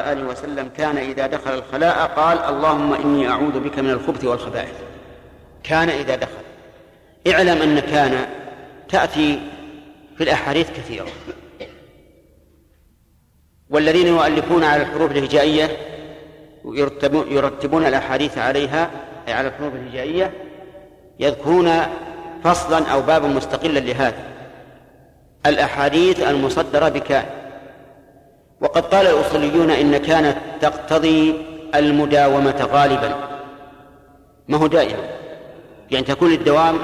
آله وسلم كان إذا دخل الخلاء قال اللهم إني أعوذ بك من الخبث والخبائث. كان إذا دخل. اعلم أن كان تأتي في الأحاديث كثيرة. والذين يؤلفون على الحروف الهجائية يرتبون, يرتبون الأحاديث عليها أي على الحروف الهجائية يذكرون فصلا أو بابا مستقلا لهذا. الأحاديث المصدرة بكان وقد قال الأصوليون إن كانت تقتضي المداومة غالبا. ما هو دائما يعني تكون الدوام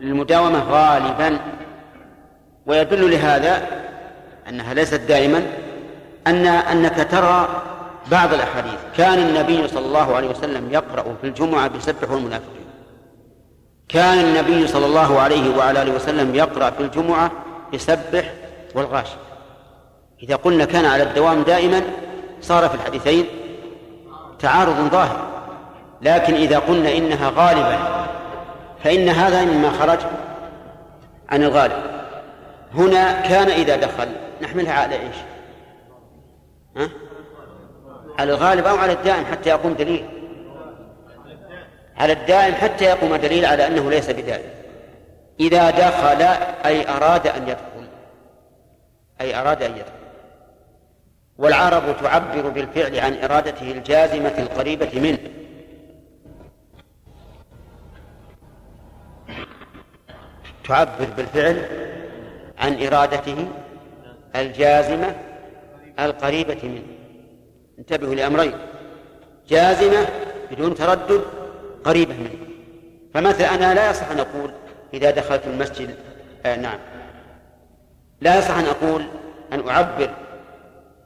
المداومة غالبا. ويدل لهذا أنها ليست دائما أن أنك ترى بعض الأحاديث. كان النبي صلى الله عليه وسلم يقرأ في الجمعة بسبح المنافقين. كان النبي صلى الله عليه وعلى آله وسلم يقرأ في الجمعة بسبح والغاشي إذا قلنا كان على الدوام دائما صار في الحديثين تعارض ظاهر. لكن إذا قلنا إنها غالبا فإن هذا مما خرج عن الغالب. هنا كان إذا دخل نحملها على إيش؟ ها؟ على الغالب أو على الدائم حتى يقوم دليل. على الدائم حتى يقوم دليل على أنه ليس بدائم. إذا دخل أي أراد أن يدخل. أي أراد أن يدخل. والعرب تعبر بالفعل عن إرادته الجازمة القريبة منه. تعبر بالفعل عن إرادته الجازمة القريبة منه. انتبهوا لأمرين. جازمة بدون تردد قريبة منه. فمثلا أنا لا يصح أن أقول إذا دخلت المسجد آه نعم. لا يصح أن أقول أن أعبر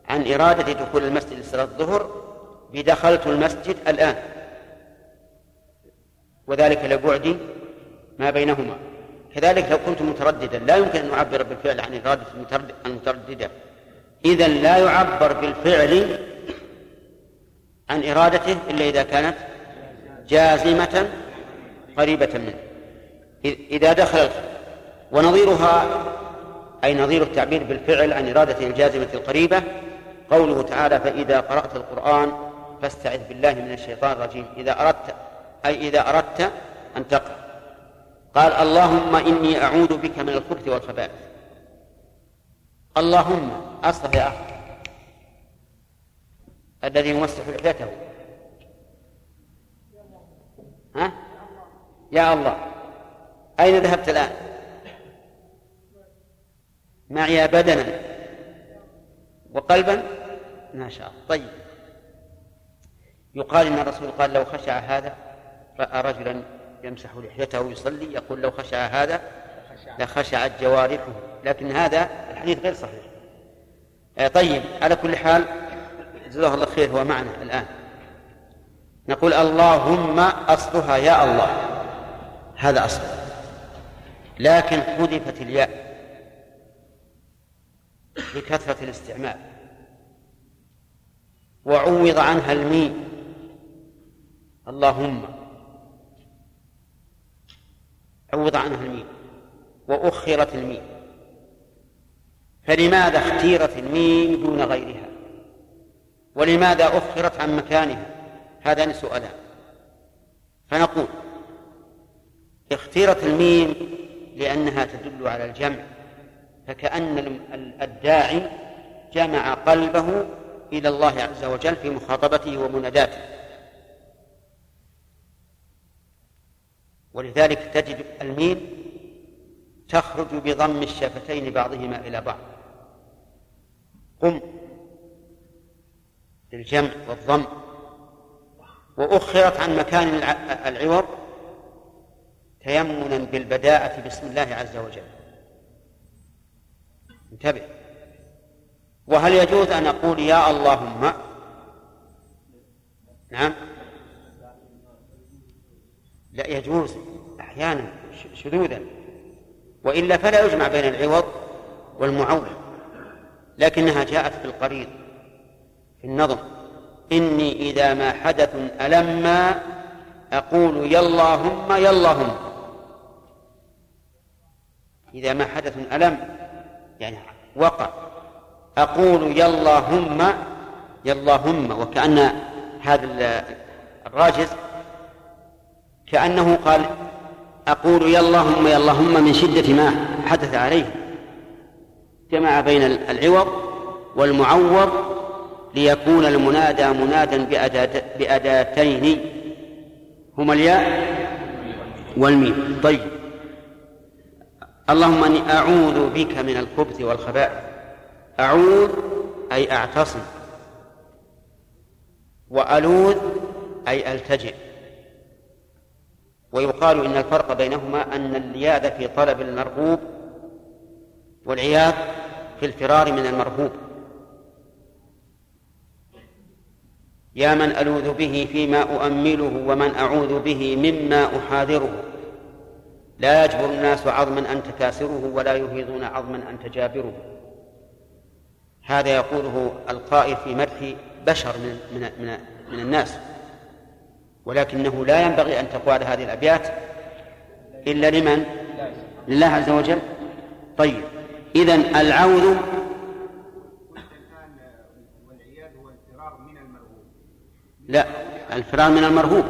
عن إرادة دخول المسجد لصلاة الظهر بدخلت المسجد الآن. وذلك لبعد ما بينهما. كذلك لو كنت مترددا لا يمكن أن أعبر بالفعل عن إرادة المترددة. إذا لا يعبر بالفعل عن إرادته إلا إذا كانت جازمة قريبة منه. إذا دخل ونظيرها أي نظير التعبير بالفعل عن إرادته الجازمة القريبة قوله تعالى فإذا قرأت القرآن فاستعذ بالله من الشيطان الرجيم. إذا أردت أي إذا أردت أن تقرأ. قال اللهم إني أعوذ بك من الخبث والخبائث. اللهم أصلح يا أخي. الذي يمسح لحيته. ها؟ يا الله. أين ذهبت الآن؟ معي بدنا. وقلبا؟ ما شاء الله. طيب. يقال إن الرسول قال لو خشع هذا رأى رجلا يمسح لحيته ويصلي يقول لو خشع هذا لخشعت جوارحه. لكن هذا الحديث غير صحيح. آه، طيب. على كل حال جزاه الله خير هو معنا الآن. نقول اللهم أصلها يا الله. هذا أصل. لكن حذفت الياء لكثرة الاستعمال. وعوض عنها الميم اللهم عوض عنها الميم وأخرت الميم فلماذا اختيرت الميم دون غيرها؟ ولماذا أخرت عن مكانها؟ هذان سؤالان. فنقول اختيرت الميم لأنها تدل على الجمع. فكأن الداعي جمع قلبه إلى الله عز وجل في مخاطبته ومناداته. ولذلك تجد الميم تخرج بضم الشفتين بعضهما إلى بعض. قم للجمع والضم. وأخرت عن مكان العوض تيمنا بالبداءة باسم الله عز وجل. انتبه. وهل يجوز أن أقول يا اللهم؟ نعم. لا يجوز أحيانا شذوذا. وإلا فلا يجمع بين العوض والمعول لكنها جاءت في القريض في النظم. إني إذا ما حدث ألما أقول يا اللهم يا اللهم. إذا ما حدث ألم يعني وقع. أقول يا اللهم يا اللهم وكأن هذا الراجز كأنه قال أقول يا اللهم يا اللهم من شدة ما حدث عليه. جمع بين العوض والمعوض ليكون المنادى منادا بأداتين. هما الياء والميم. طيب. اللهم إني أعوذ بك من الخبث والخبائث اعوذ أي أعتصم. والوذ أي ألتجئ. ويقال إن الفرق بينهما أن الياذ في طلب المرغوب والعياذ في الفرار من المرهوب. يا من ألوذ به فيما أؤمله ومن أعوذ به مما أحاذره. لا يجبر الناس عظما أنت كاسره ولا يهيضون عظما أنت جابره هذا يقوله القائل في مدح بشر من من من, من الناس. ولكنه لا ينبغي أن تقال هذه الأبيات إلا لمن؟ لله عز وجل. طيب إذن العوذ لا الفرار من المرهوب.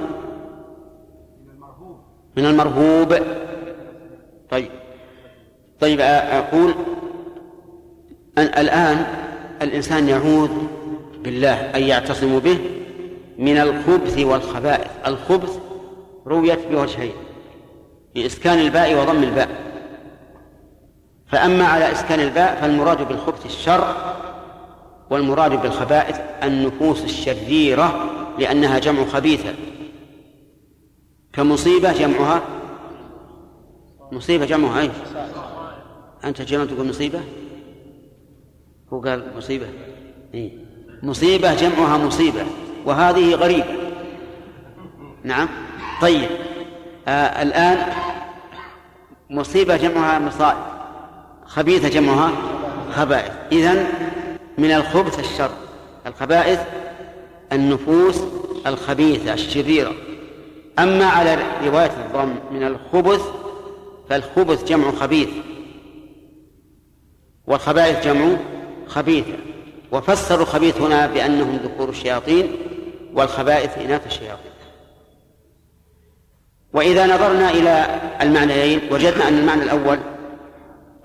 من المرهوب. طيب طيب أقول أن الآن الإنسان يعوذ بالله أن يعتصم به من الخبث والخبائث. الخبث رويت بوجهين بإسكان الباء وضم الباء. فأما على إسكان الباء فالمراد بالخبث الشر والمراد بالخبائث النفوس الشريرة لأنها جمع خبيثة. كمصيبة جمعها؟ مصيبة جمعها أيش؟ أنت جمع تقول مصيبة؟ هو قال مصيبة. إيه؟ مصيبة جمعها مصيبة. وهذه غريبة. نعم. طيب. آه الآن مصيبة جمعها مصائب. خبيثة جمعها خبائث. إذن من الخبث الشر. الخبائث النفوس الخبيثة الشريرة. أما على رواية الضم من الخبث فالخبث جمع خبيث. والخبائث جمع خبيثة وفسروا الخبيث هنا بأنهم ذكور الشياطين والخبائث إناث الشياطين. وإذا نظرنا إلى المعنيين وجدنا أن المعنى الأول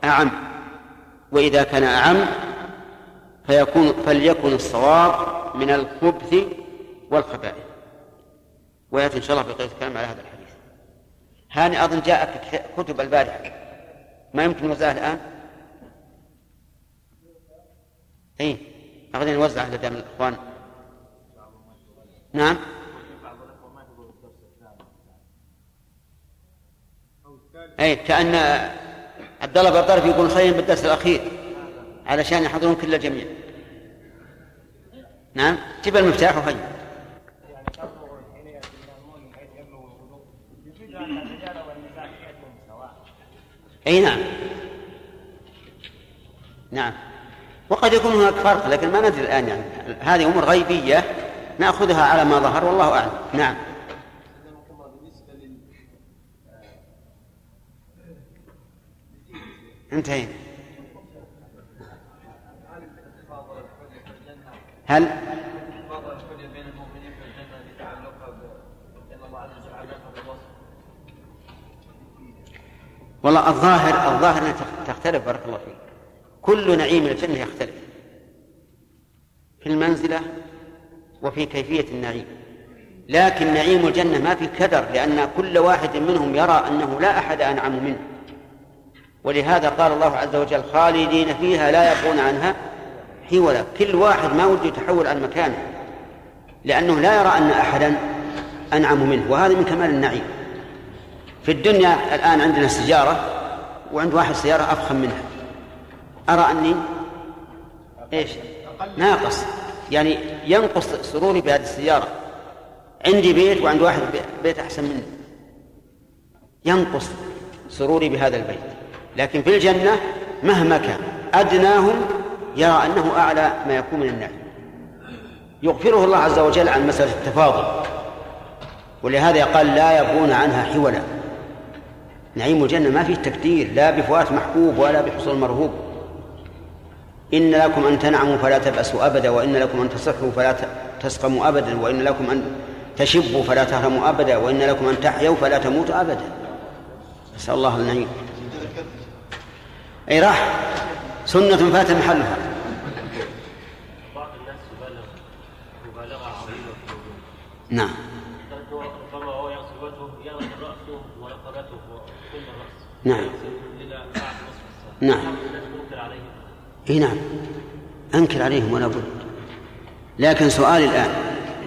أعم. وإذا كان أعم فيكون فليكن الصواب من الخبث والخبائث. ويأتي إن شاء الله بقيه الكلام على هذا الحديث. هاني أظن جاءك كتب البارحة. ما يمكن نوزعها الآن؟ اي اخذين نوزعها لدى الاخوان نعم. اي كأن عبد الله بن يقول خير بالدرس الأخير علشان يحضرون كل الجميع. نعم. جيب المفتاح وخير. اي نعم. نعم. وقد يكون هناك فرق لكن ما ندري الآن يعني. هذه أمور غيبية نأخذها على ما ظهر والله أعلم. نعم. انتهينا. هل؟ والله الظاهر الظاهر تختلف بارك الله فيك. كل نعيم الجنه يختلف. في المنزلة وفي كيفية النعيم. لكن نعيم الجنة ما في كدر لأن كل واحد منهم يرى أنه لا أحد أنعم منه. ولهذا قال الله عز وجل خالدين فيها لا يبغون عنها حولا. كل واحد ما وده يتحول عن مكانه لأنه لا يرى أن أحدا أنعم منه. وهذا من كمال النعيم. في الدنيا الآن عندنا سيارة وعند واحد سيارة أفخم منها. أرى أني إيش؟ ناقص. يعني ينقص سروري بهذه السيارة. عندي بيت وعند واحد بيت أحسن مني. ينقص سروري بهذا البيت. لكن في الجنة مهما كان أدناهم يرى أنه أعلى ما يكون من النعيم يغفره الله عز وجل عن مسألة التفاضل. ولهذا قال لا يبغون عنها حولا. نعيم الجنة ما فيه تكدير لا بفوات محبوب ولا بحصول مرهوب. إن لكم أن تنعموا فلا تبأسوا أبدا وإن لكم أن تصحوا فلا تسقموا أبدا وإن لكم أن تشبوا فلا تهرموا أبدا وإن لكم أن تحيوا فلا تموتوا أبدا. نسأل الله النعيم. أي راح. سنة فات محلها. نعم رأسه ورقبته الرأس نعم. نعم. إي نعم. أنكر عليهم ولا بد. لكن سؤالي الآن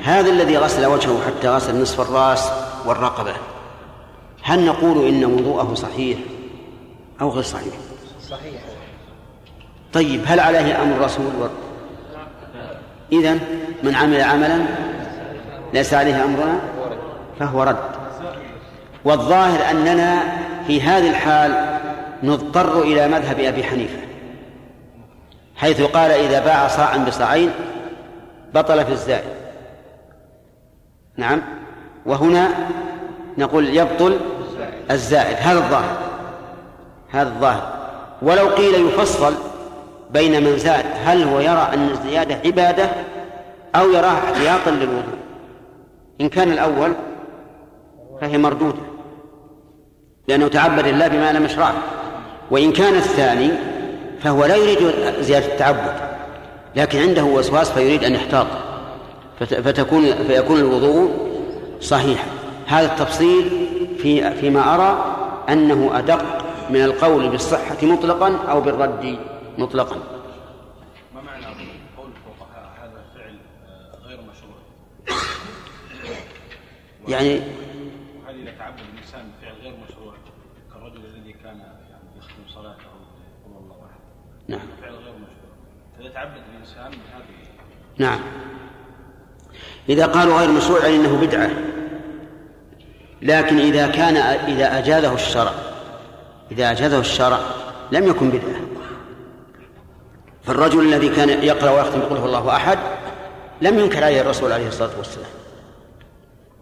هذا الذي غسل وجهه حتى غسل نصف الرأس والرقبة هل نقول إن وضوءه صحيح أو غير صحيح؟ صحيح. طيب هل عليه أمر الرسول و... اذا من عمل عملا ليس عليه أمرنا؟ فهو رد. والظاهر أننا في هذه الحال نضطر إلى مذهب أبي حنيفة. حيث قال إذا باع صاعا بصاعين بطل في الزائد نعم. وهنا نقول يبطل الزائد هذا الظاهر. هذا الظاهر. ولو قيل يفصل بين من زاد هل هو يرى أن الزيادة عبادة أو يراها احتياطا للوضوء؟ إن كان الأول فهي مردودة لأنه تعبد الله بما لم يشرعه وإن كان الثاني فهو لا يريد زيادة التعبد لكن عنده وسواس فيريد أن يحتاط. فتكون فيكون الوضوء صحيحا. هذا التفصيل في فيما أرى أنه أدق من القول بالصحة مطلقا أو بالرد مطلقا. ما معنى قول الفقهاء هذا فعل آه، غير مشروع؟ يعني هل يتعبد الإنسان بفعل غير مشروع كالرجل الذي كان يعني يختم صلاته نعم. فعل غير مشروع. يتعبد الإنسان بهذه نعم. إذا قالوا غير مشروع يعني أنه بدعة. لكن إذا كان إذا أجازه الشرع إذا أجازه الشرع لم يكن بدعة. فالرجل الذي كان يقرأ ويختم بقول هو الله أحد لم ينكر عليه الرسول عليه الصلاة والسلام.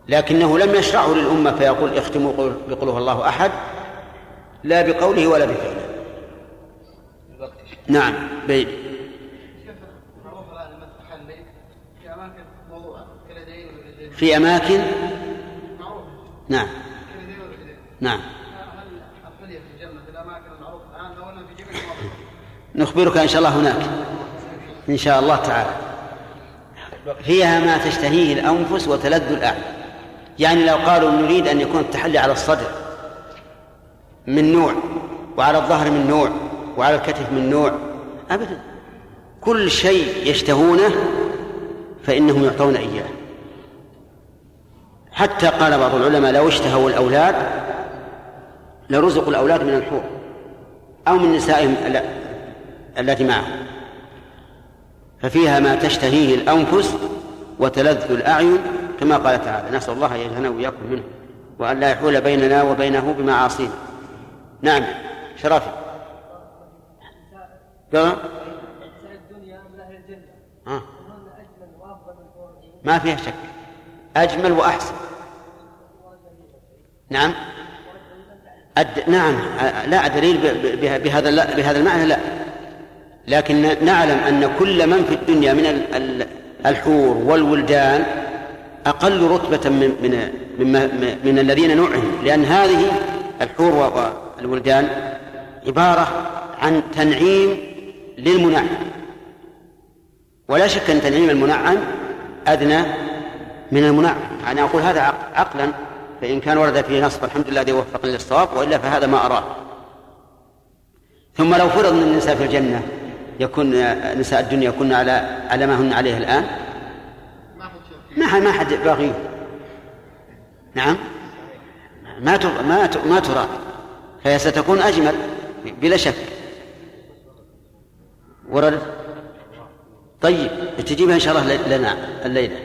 لكنه لم يشرعه للأمة فيقول اختموا بقول هو الله أحد لا بقوله ولا بفعله. نعم بيد في أماكن؟ نعم. نعم. نخبرك إن شاء الله هناك. إن شاء الله تعالى. فيها ما تشتهيه الأنفس وتلذ الأعين. يعني لو قالوا نريد أن يكون التحلي على الصدر من نوع وعلى الظهر من نوع وعلى الكتف من نوع أبدا. كل شيء يشتهونه فإنهم يعطون إياه. حتى قال بعض العلماء لو اشتهوا الأولاد لرزقوا الأولاد من الحور أو من نسائهم التي معهم ففيها ما تشتهيه الأنفس وتلذ الأعين كما قال تعالى نسأل الله أن يجعلنا وإياكم منه وأن لا يحول بيننا وبينه بمعاصينا. نعم شرفي قال ما فيها شك. أجمل وأحسن. نعم. أد... نعم. لا دليل بهذا بهذا المعنى لا. لكن نعلم أن كل من في الدنيا من الحور والولدان أقل رتبة من من من, من الذين نعهم لأن هذه الحور والولدان عبارة عن تنعيم للمنعم. ولا شك أن تنعيم المنعم أدنى من المنعم. أنا أقول هذا عقلا فإن كان ورد فيه نص فالحمد لله الذي وفقني للصواب وإلا فهذا ما أراه. ثم لو فرض أن النساء في الجنة يكون نساء الدنيا يكون على على ما هن عليه الآن. ما ما حد باغي. نعم. ما ما ما ترى. فهي ستكون أجمل بلا شك. ورد. طيب تجيبها إن شاء الله لنا الليلة.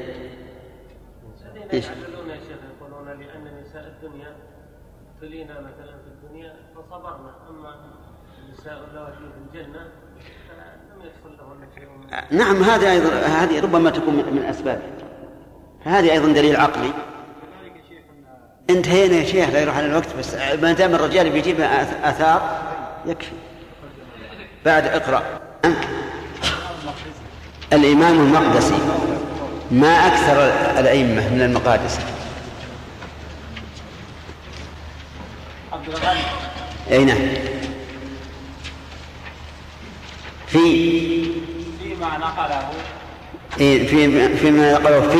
شيخ يقولون لأن نساء الدنيا ابتلينا مثلا في الدنيا فصبرنا. أما النساء اللواتي في الجنة شيء نعم هذا أيضا هذه ربما تكون من أسباب. فهذه أيضا دليل عقلي. انتهينا يا شيخ لا يروح على الوقت بس ما دام الرجال بيجيب أثار يكفي. بعد الإمام المقدسي ما أكثر الأئمة من المقادس. عبد الغني أي نعم. في فيما نقله. إيه في فيما نقله في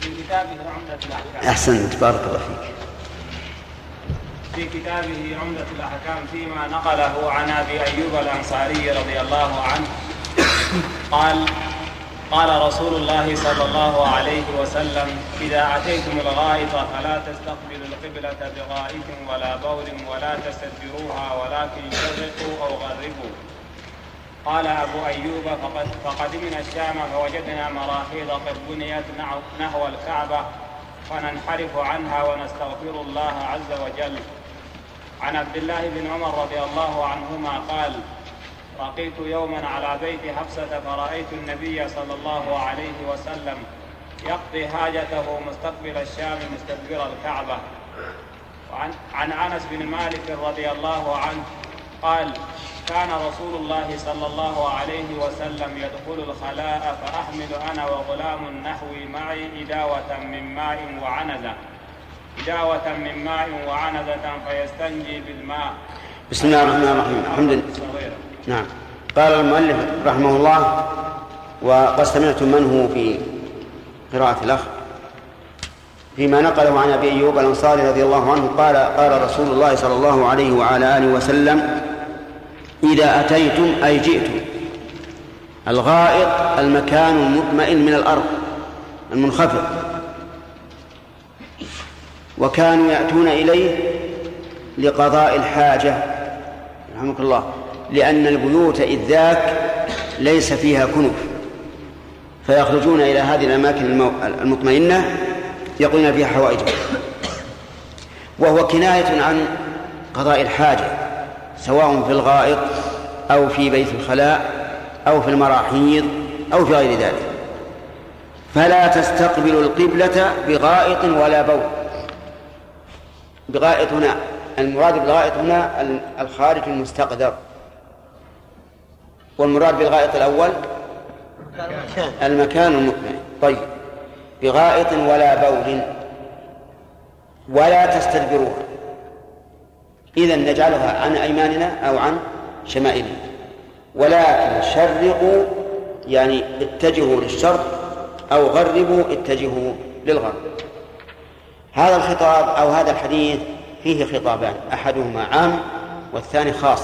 في كتابه عمدة الأحكام أحسنت بارك الله فيك. في كتابه عمدة الأحكام فيما نقله عن أبي أيوب الأنصاري رضي الله عنه. قال قال رسول الله صلى الله عليه وسلم إذا أتيتم الغائط فلا تستقبلوا القبلة بغائط ولا بول ولا تستدبروها ولكن شرقوا أو غربوا. قال أبو أيوب فقد فقدمنا الشام فوجدنا مراحيض قد بنيت نحو الكعبة فننحرف عنها ونستغفر الله عز وجل. عن عبد الله بن عمر رضي الله عنهما قال رقيت يوما على بيت حفصة فرأيت النبي صلى الله عليه وسلم يقضي حاجته مستقبل الشام مستدبر الكعبة. وعن عن أنس بن مالك رضي الله عنه قال كان رسول الله صلى الله عليه وسلم يدخل الخلاء فأحمل أنا وغلام نحوي معي إداوة من ماء وعنزة. إداوة من ماء وعنزة فيستنجي بالماء. بسم الله الرحمن الرحيم. الحمد لله. نعم. قال المؤلف رحمه الله وقد سمعتم من هو في قراءة الأخ فيما نقله عن أبي أيوب الأنصاري رضي الله عنه قال قال رسول الله صلى الله عليه وعلى آله وسلم إذا أتيتم أي جئتم الغائط المكان المطمئن من الأرض المنخفض وكانوا يأتون إليه لقضاء الحاجة رحمك الله لأن البيوت إذ ذاك ليس فيها كنف فيخرجون إلى هذه الأماكن المطمئنة يقضون فيها حوائجهم. وهو كناية عن قضاء الحاجة سواء في الغائط أو في بيت الخلاء أو في المراحيض أو في غير ذلك. فلا تستقبلوا القبلة بغائط ولا بول. بغائط هنا. المراد بالغائط هنا الخارج المستقدر. والمراد بالغائط الأول؟ المكان. المطمئن طيب. بغائط ولا بول. ولا تستدبروها إذا نجعلها عن أيماننا أو عن شمائلنا. ولكن شرقوا يعني اتجهوا للشرق أو غربوا اتجهوا للغرب. هذا الخطاب أو هذا الحديث فيه خطابان أحدهما عام والثاني خاص.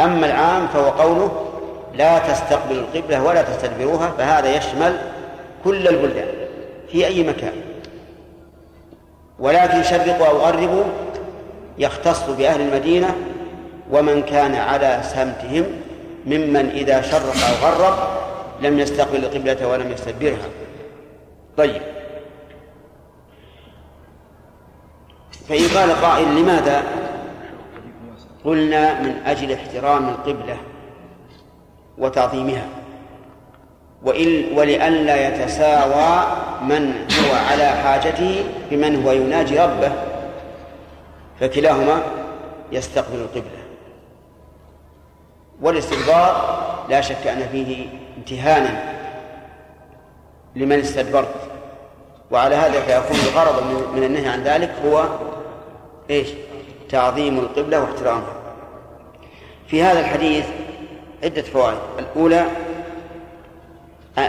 أما العام فهو قوله لا تستقبلوا القبلة ولا تستدبروها فهذا يشمل كل البلدان في أي مكان. ولكن شرقوا أو غربوا يختص بأهل المدينة ومن كان على سمتهم ممن إذا شرق أو غرب لم يستقبل القبلة ولم يستدبرها. طيب. فإن قال قائل لماذا قلنا من أجل احترام القبلة وتعظيمها؟ وإن ولئلا يتساوى من هو على حاجته بمن هو يناجي ربه فكلاهما يستقبل القبلة. والاستدبار لا شك أن فيه امتهانا لمن استدبرت. وعلى هذا فيكون الغرض من النهي عن ذلك هو إيش؟ تعظيم القبلة واحترامها. في هذا الحديث عدة فوائد. الأولى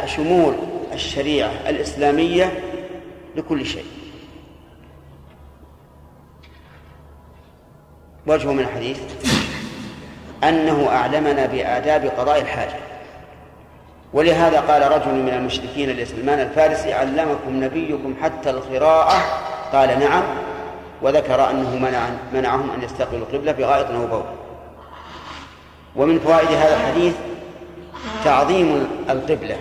شمول الشريعة الإسلامية لكل شيء. وجه من الحديث أنه أعلمنا بآداب قضاء الحاجة. ولهذا قال رجل من المشركين لسلمان الفارسي علمكم نبيكم حتى القراءة؟ قال نعم. وذكر أنه منع منعهم أن يستقبلوا القبلة بغائط أو بول. ومن فوائد هذا الحديث تعظيم القبلة.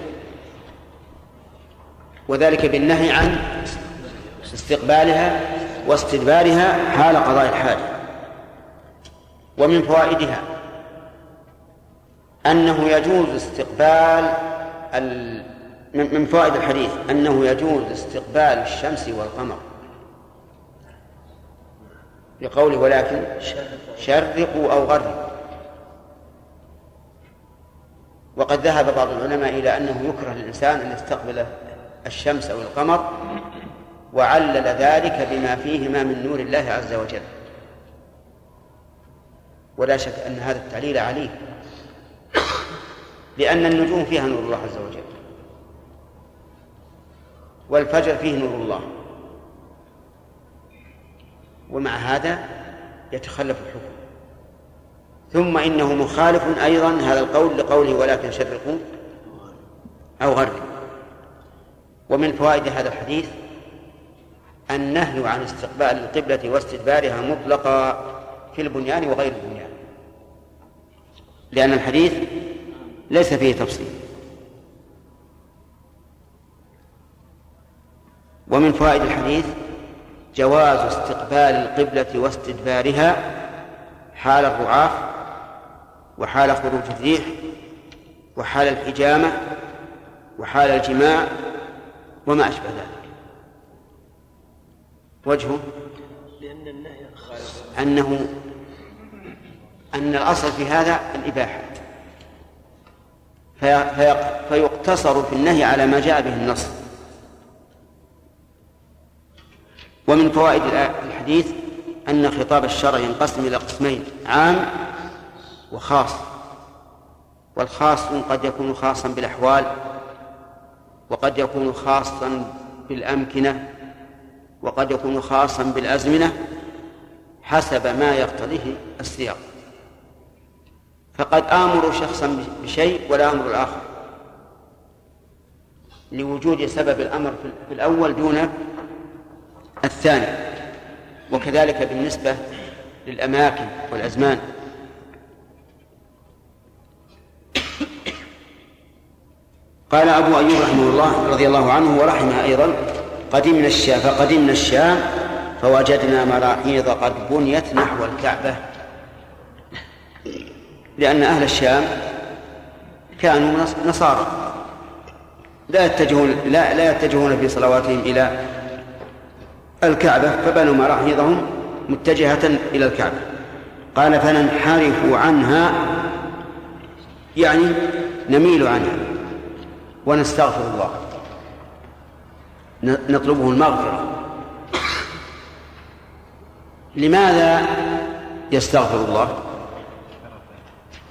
وذلك بالنهي عن استقبالها واستدبارها حال قضاء الحاجة. ومن فوائدها أنه يجوز استقبال من فوائد الحديث أنه يجوز استقبال الشمس والقمر. لقوله ولكن شرقوا أو غربوا. وقد ذهب بعض العلماء إلى أنه يكره للإنسان أن يستقبل الشمس أو القمر وعلل ذلك بما فيهما من نور الله عز وجل. ولا شك أن هذا التعليل عليه لأن النجوم فيها نور الله عز وجل والفجر فيه نور الله. ومع هذا يتخلف الحكم. ثم إنه مخالف أيضا هذا القول لقوله ولكن شرقوا أو غربوا ومن فوائد هذا الحديث النهي عن استقبال القبلة واستدبارها مطلقا في البنيان وغير البنيان. لأن الحديث ليس فيه تفصيل. ومن فوائد الحديث جواز استقبال القبلة واستدبارها حال الرعاف وحال خروج الريح وحال الحجامة وحال الجماع وما أشبه ذلك. وجهه أنه أن الأصل في هذا الإباحة. فيقتصر في النهي على ما جاء به النص. ومن فوائد الحديث أن خطاب الشرع ينقسم إلى قسمين عام وخاص. والخاص قد يكون خاصا بالأحوال وقد يكون خاصا بالأمكنة وقد يكون خاصا بالأزمنة حسب ما يقتضيه السياق. فقد آمر شخصا بشيء ولا أمر الآخر. لوجود سبب الأمر في الأول دون الثاني وكذلك بالنسبة للأماكن والأزمان. قال أبو أيوب رحمه الله رضي الله عنه ورحمه أيضا قدمنا الشام فقدمنا الشام فوجدنا مراحيض قد بنيت نحو الكعبة. لأن أهل الشام كانوا نصارى. لا يتجهون لا لا يتجهون في صلواتهم إلى الكعبة فبنوا مراحيضهم متجهة إلى الكعبة. قال فننحرف عنها. يعني نميل عنها ونستغفر الله. نطلبه المغفرة. لماذا يستغفر الله؟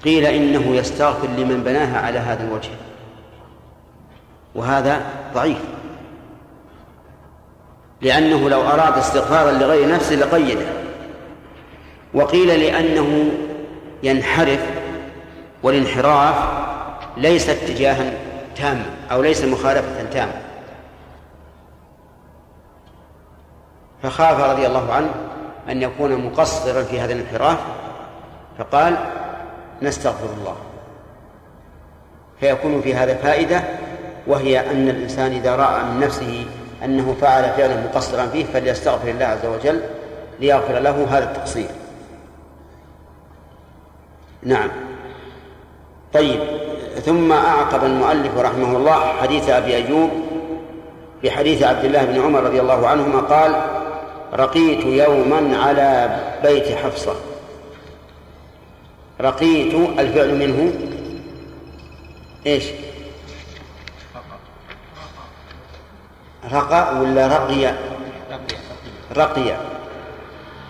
قيل إنه يستغفر لمن بناها على هذا الوجه. وهذا ضعيف. لأنه لو أراد استغفارا لغير نفسه لقيده. وقيل لأنه ينحرف والانحراف ليس اتجاها تاما أو ليس مخالفة تامة فخاف رضي الله عنه أن يكون مقصرا في هذا الانحراف فقال نستغفر الله. فيكون في هذا فائدة وهي أن الإنسان إذا رأى من نفسه أنه فعل فعلا مقصرا فيه فليستغفر الله عز وجل ليغفر له هذا التقصير. نعم. طيب ثم أعقب المؤلف رحمه الله حديث أبي أيوب بحديث عبد الله بن عمر رضي الله عنهما قال رقيت يوما على بيت حفصة. رقيت الفعل منه إيش؟ رقى ولا رقي رقي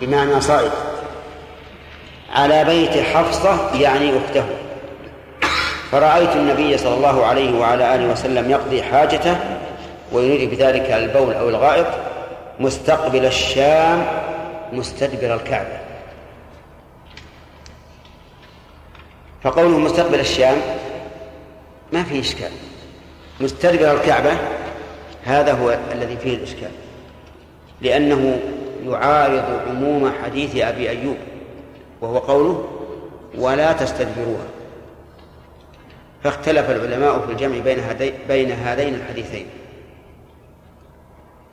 بمعنى صائد على بيت حفصة يعني أخته. فرأيت النبي صلى الله عليه وعلى آله وسلم يقضي حاجته ويريد بذلك البول أو الغائط مستقبل الشام مستدبر الكعبة. فقوله مستقبل الشام ما فيه إشكال. مستدبر الكعبة هذا هو الذي فيه الإشكال. لأنه يعارض عموم حديث أبي أيوب وهو قوله ولا تستدبروها فاختلف العلماء في الجمع بين هذين بين هذين الحديثين.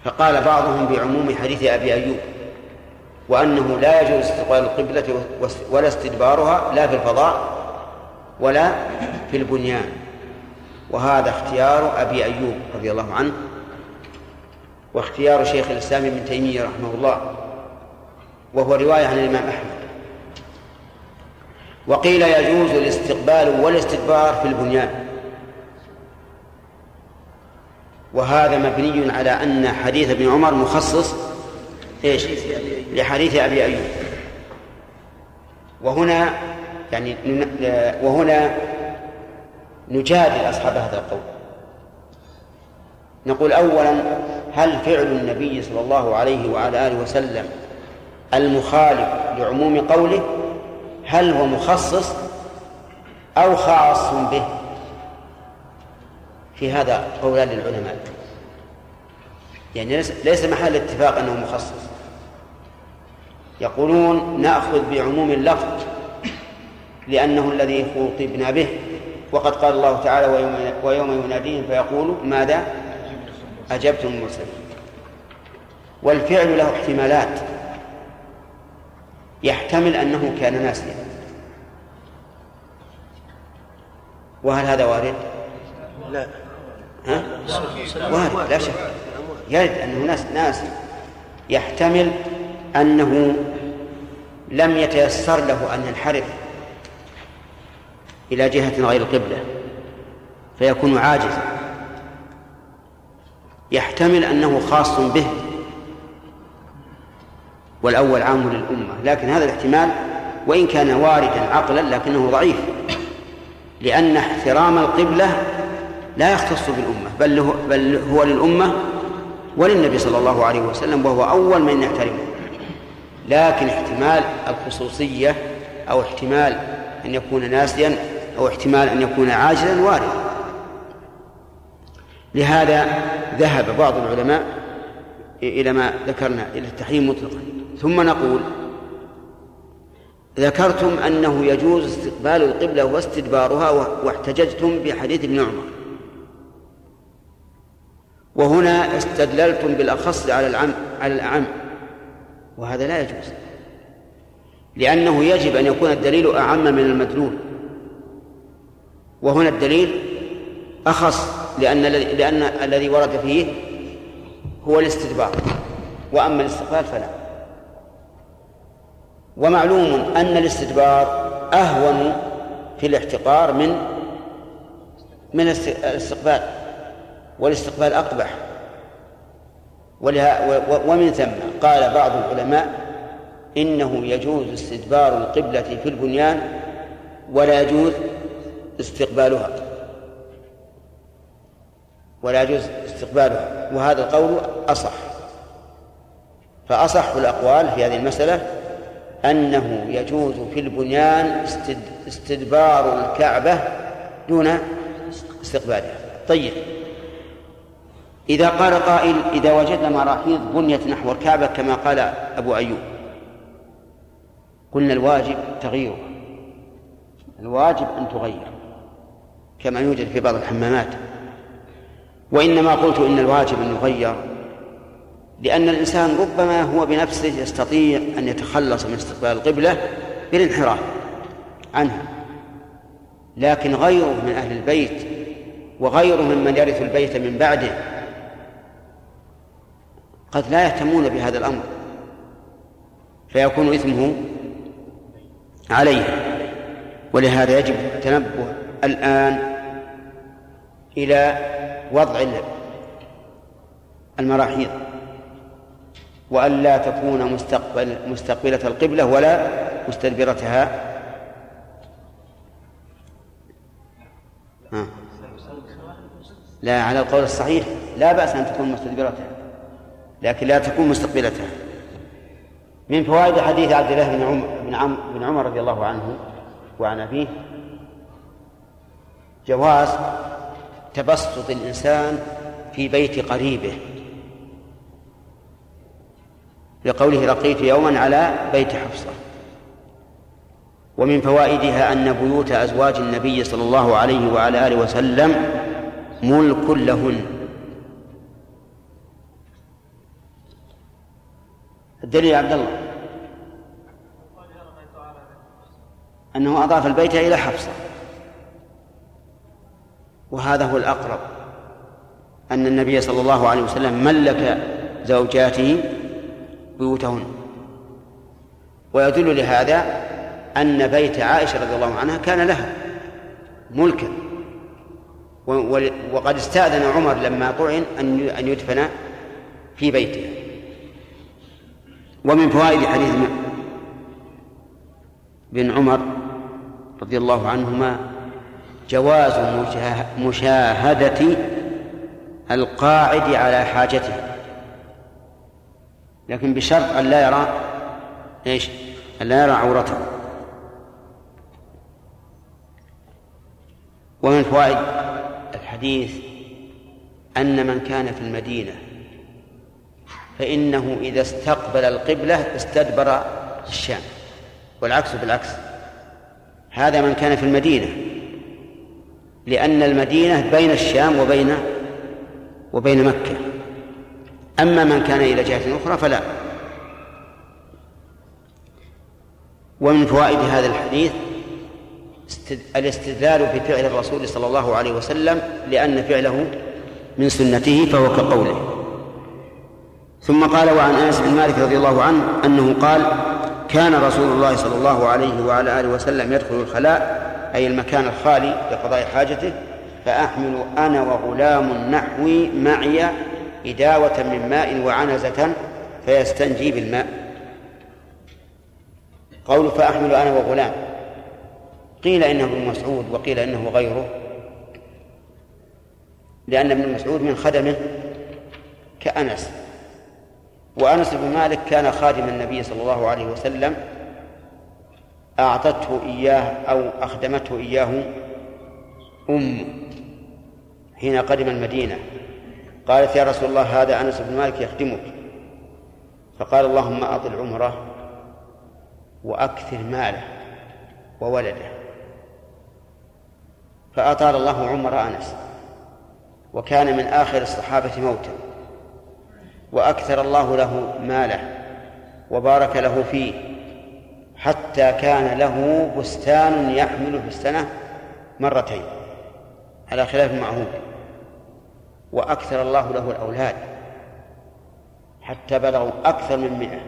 فقال بعضهم بعموم حديث أبي أيوب وأنه لا يجوز استقبال القبلة ولا استدبارها لا في الفضاء ولا في البنيان وهذا اختيار أبي أيوب رضي الله عنه واختيار شيخ الإسلام ابن تيمية رحمه الله وهو رواية عن الإمام أحمد. وقيل يجوز الاستقبال والاستدبار في البنيان. وهذا مبني على أن حديث ابن عمر مخصص إيش؟ لحديث أبي أيوب. وهنا يعني وهنا نجادل أصحاب هذا القول. نقول أولا هل فعل النبي صلى الله عليه وعلى آله وسلم المخالف لعموم قوله؟ هل هو مخصص أو خاص به؟ في هذا قولان للعلماء. يعني ليس محل اتفاق أنه مخصص. يقولون نأخذ بعموم اللفظ لأنه الذي خطبنا به وقد قال الله تعالى ويوم, ويوم يناديهم فيقول ماذا؟ أجبتم المرسلين. والفعل له احتمالات. يحتمل أنه كان ناسيا. وهل هذا وارد؟ لا. ها؟ وارد لا شك. يرد أنه ناس ناس. يحتمل أنه لم يتيسر له أن ينحرف إلى جهة غير القبلة فيكون عاجزا. يحتمل أنه خاص به. والأول عام للأمة. لكن هذا الاحتمال وإن كان واردا عقلا لكنه ضعيف. لأن احترام القبلة لا يختص بالأمة بل هو, بل هو للأمة وللنبي صلى الله عليه وسلم وهو أول من يحترمه. لكن احتمال الخصوصية أو احتمال أن يكون ناسيا أو احتمال أن يكون عاجلا وارد. لهذا ذهب بعض العلماء إلى ما ذكرنا إلى التحريم مطلقا. ثم نقول ذكرتم أنه يجوز استقبال القبلة واستدبارها واحتججتم بحديث ابن عمر. وهنا استدللتم بالأخص على العم على الأعم. وهذا لا يجوز. لأنه يجب أن يكون الدليل أعم من المدلول. وهنا الدليل أخص لأن لأن الذي ورد فيه هو الاستدبار وأما الاستقبال فلا. ومعلوم أن الاستدبار أهون في الاحتقار من من الاستقبال. والاستقبال أقبح. ومن ثم قال بعض العلماء إنه يجوز استدبار القبلة في البنيان ولا يجوز استقبالها. ولا يجوز استقبالها وهذا القول أصح. فأصح الأقوال في هذه المسألة أنه يجوز في البنيان استدبار الكعبة دون استقبالها. طيب. إذا قال قائل إذا وجدنا مراحيض بنيت نحو الكعبة كما قال أبو أيوب قلنا الواجب تغييره الواجب أن تغير كما يوجد في بعض الحمامات. وإنما قلت إن الواجب أن يغير لأن الإنسان ربما هو بنفسه يستطيع أن يتخلص من استقبال القبلة بالانحراف عنها. لكن غيره من أهل البيت وغيره ممن يرث البيت من بعده قد لا يهتمون بهذا الأمر فيكون إثمه عليه. ولهذا يجب التنبه الآن إلى وضع المراحيض. وأن لا تكون مستقبل مستقبلة القبلة ولا مستدبرتها. لا على القول الصحيح لا بأس أن تكون مستدبرتها لكن لا تكون مستقبلتها. من فوائد حديث عبد الله بن عمر بن عمر, بن عمر رضي الله عنه وعن أبيه جواز تبسط الإنسان في بيت قريبه. لقوله لقيت يوما على بيت حفصة. ومن فوائدها أن بيوت أزواج النبي صلى الله عليه وعلى آله وسلم ملك لهن. الدليل يا عبد الله. أنه أضاف البيت إلى حفصة. وهذا هو الأقرب أن النبي صلى الله عليه وسلم ملك زوجاته بيوتهن. ويدل لهذا أن بيت عائشة رضي الله عنها كان لها ملكا. وقد استأذن عمر لما طعن أن يدفن في بيته. ومن فوائد حديث بن عمر رضي الله عنهما جواز مشاهدة القاعد على حاجته. لكن بشرط أن لا يرى إيش؟ أن لا يرى عورته. ومن فوائد الحديث أن من كان في المدينة فإنه إذا استقبل القبلة استدبر الشام. والعكس بالعكس. هذا من كان في المدينة. لأن المدينة بين الشام وبين وبين مكة. أما من كان إلى جهة أخرى فلا. ومن فوائد هذا الحديث الاستدلال بفعل الرسول صلى الله عليه وسلم لأن فعله من سنته فهو كقوله. ثم قال وعن أنس بن مالك رضي الله عنه أنه قال كان رسول الله صلى الله عليه وعلى آله وسلم يدخل الخلاء أي المكان الخالي لقضاء حاجته فأحمل أنا وغلام نحوي معي إداوة من ماء وعنزة فيستنجي بالماء. قول فأحمل أنا وغلام. قيل إنه ابن مسعود وقيل إنه غيره. لأن ابن مسعود من خدمه كأنس. وأنس بن مالك كان خادم النبي صلى الله عليه وسلم أعطته إياه أو أخدمته إياه أم حين قدم المدينة. قالت يا رسول الله هذا أنس بن مالك يخدمك. فقال اللهم أطل عمره وأكثر ماله وولده. فأطال الله عمر أنس. وكان من آخر الصحابة موتا. وأكثر الله له ماله وبارك له فيه. حتى كان له بستان يحمل في السنة مرتين على خلاف المعهود وأكثر الله له الأولاد حتى بلغوا أكثر من مئة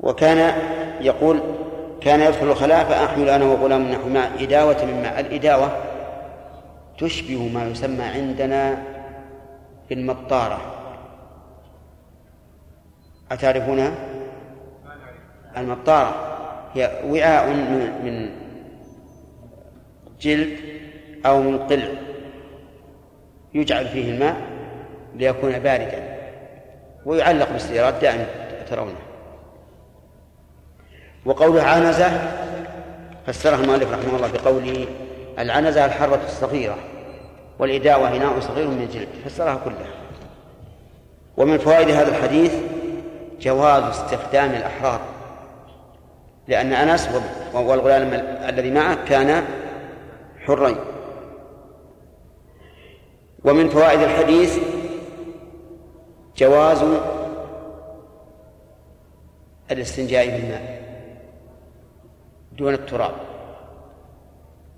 وكان يقول كان يدخل الخلاء فأحمل أنا وغلام نحو ماء إداوة من ماء الإداوة تشبه ما يسمى عندنا بالمطارة أتعرفونها؟ المطارة. هي وعاء من جلد أو من قلع. يجعل فيه الماء ليكون باردا. ويعلق بالسيارات دائما ترونه. وقوله عنزة فسرها المؤلف رحمه الله بقوله العنزة الحرة الصغيرة والإداوة إناء صغير من الجلد فسرها كلها. ومن فوائد هذا الحديث جواز استخدام الأحرار. لأن أنس والغلام الذي معه كان حرين. ومن فوائد الحديث جواز الاستنجاء بالماء دون التراب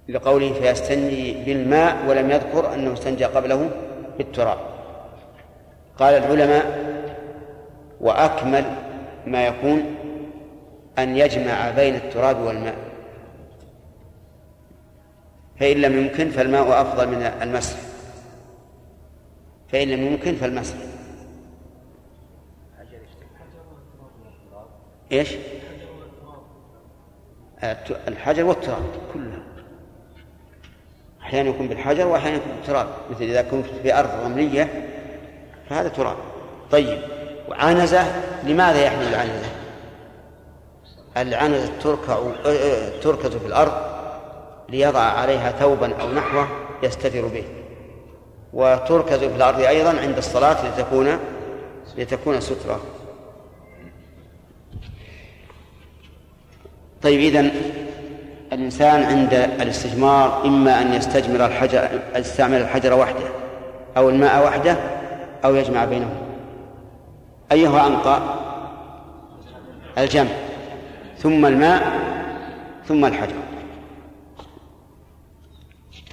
لقوله فيستنجي بالماء ولم يذكر أنه استنجى قبله بالتراب. قال العلماء وأكمل ما يكون أن يجمع بين التراب والماء. فإن لم يمكن فالماء أفضل من المسح. فإن لم يمكن فالمسح. إيش؟ الحجر والتراب كلها. أحيانا يكون بالحجر وأحيانا يكون بالتراب. مثل إذا كنت في أرض رملية فهذا تراب. طيب وعنزة لماذا يحمل العنزة؟ العنزة تركع تركز في الأرض ليضع عليها ثوبا أو نحوه يستتر به. وتركز في الأرض أيضا عند الصلاة لتكون لتكون سترة. طيب إذن الإنسان عند الاستجمار إما أن يستجمر الحجر يستعمل الحجر وحده أو الماء وحده أو يجمع بينهما أيها أنقى الجمع. ثم الماء ثم الحجر.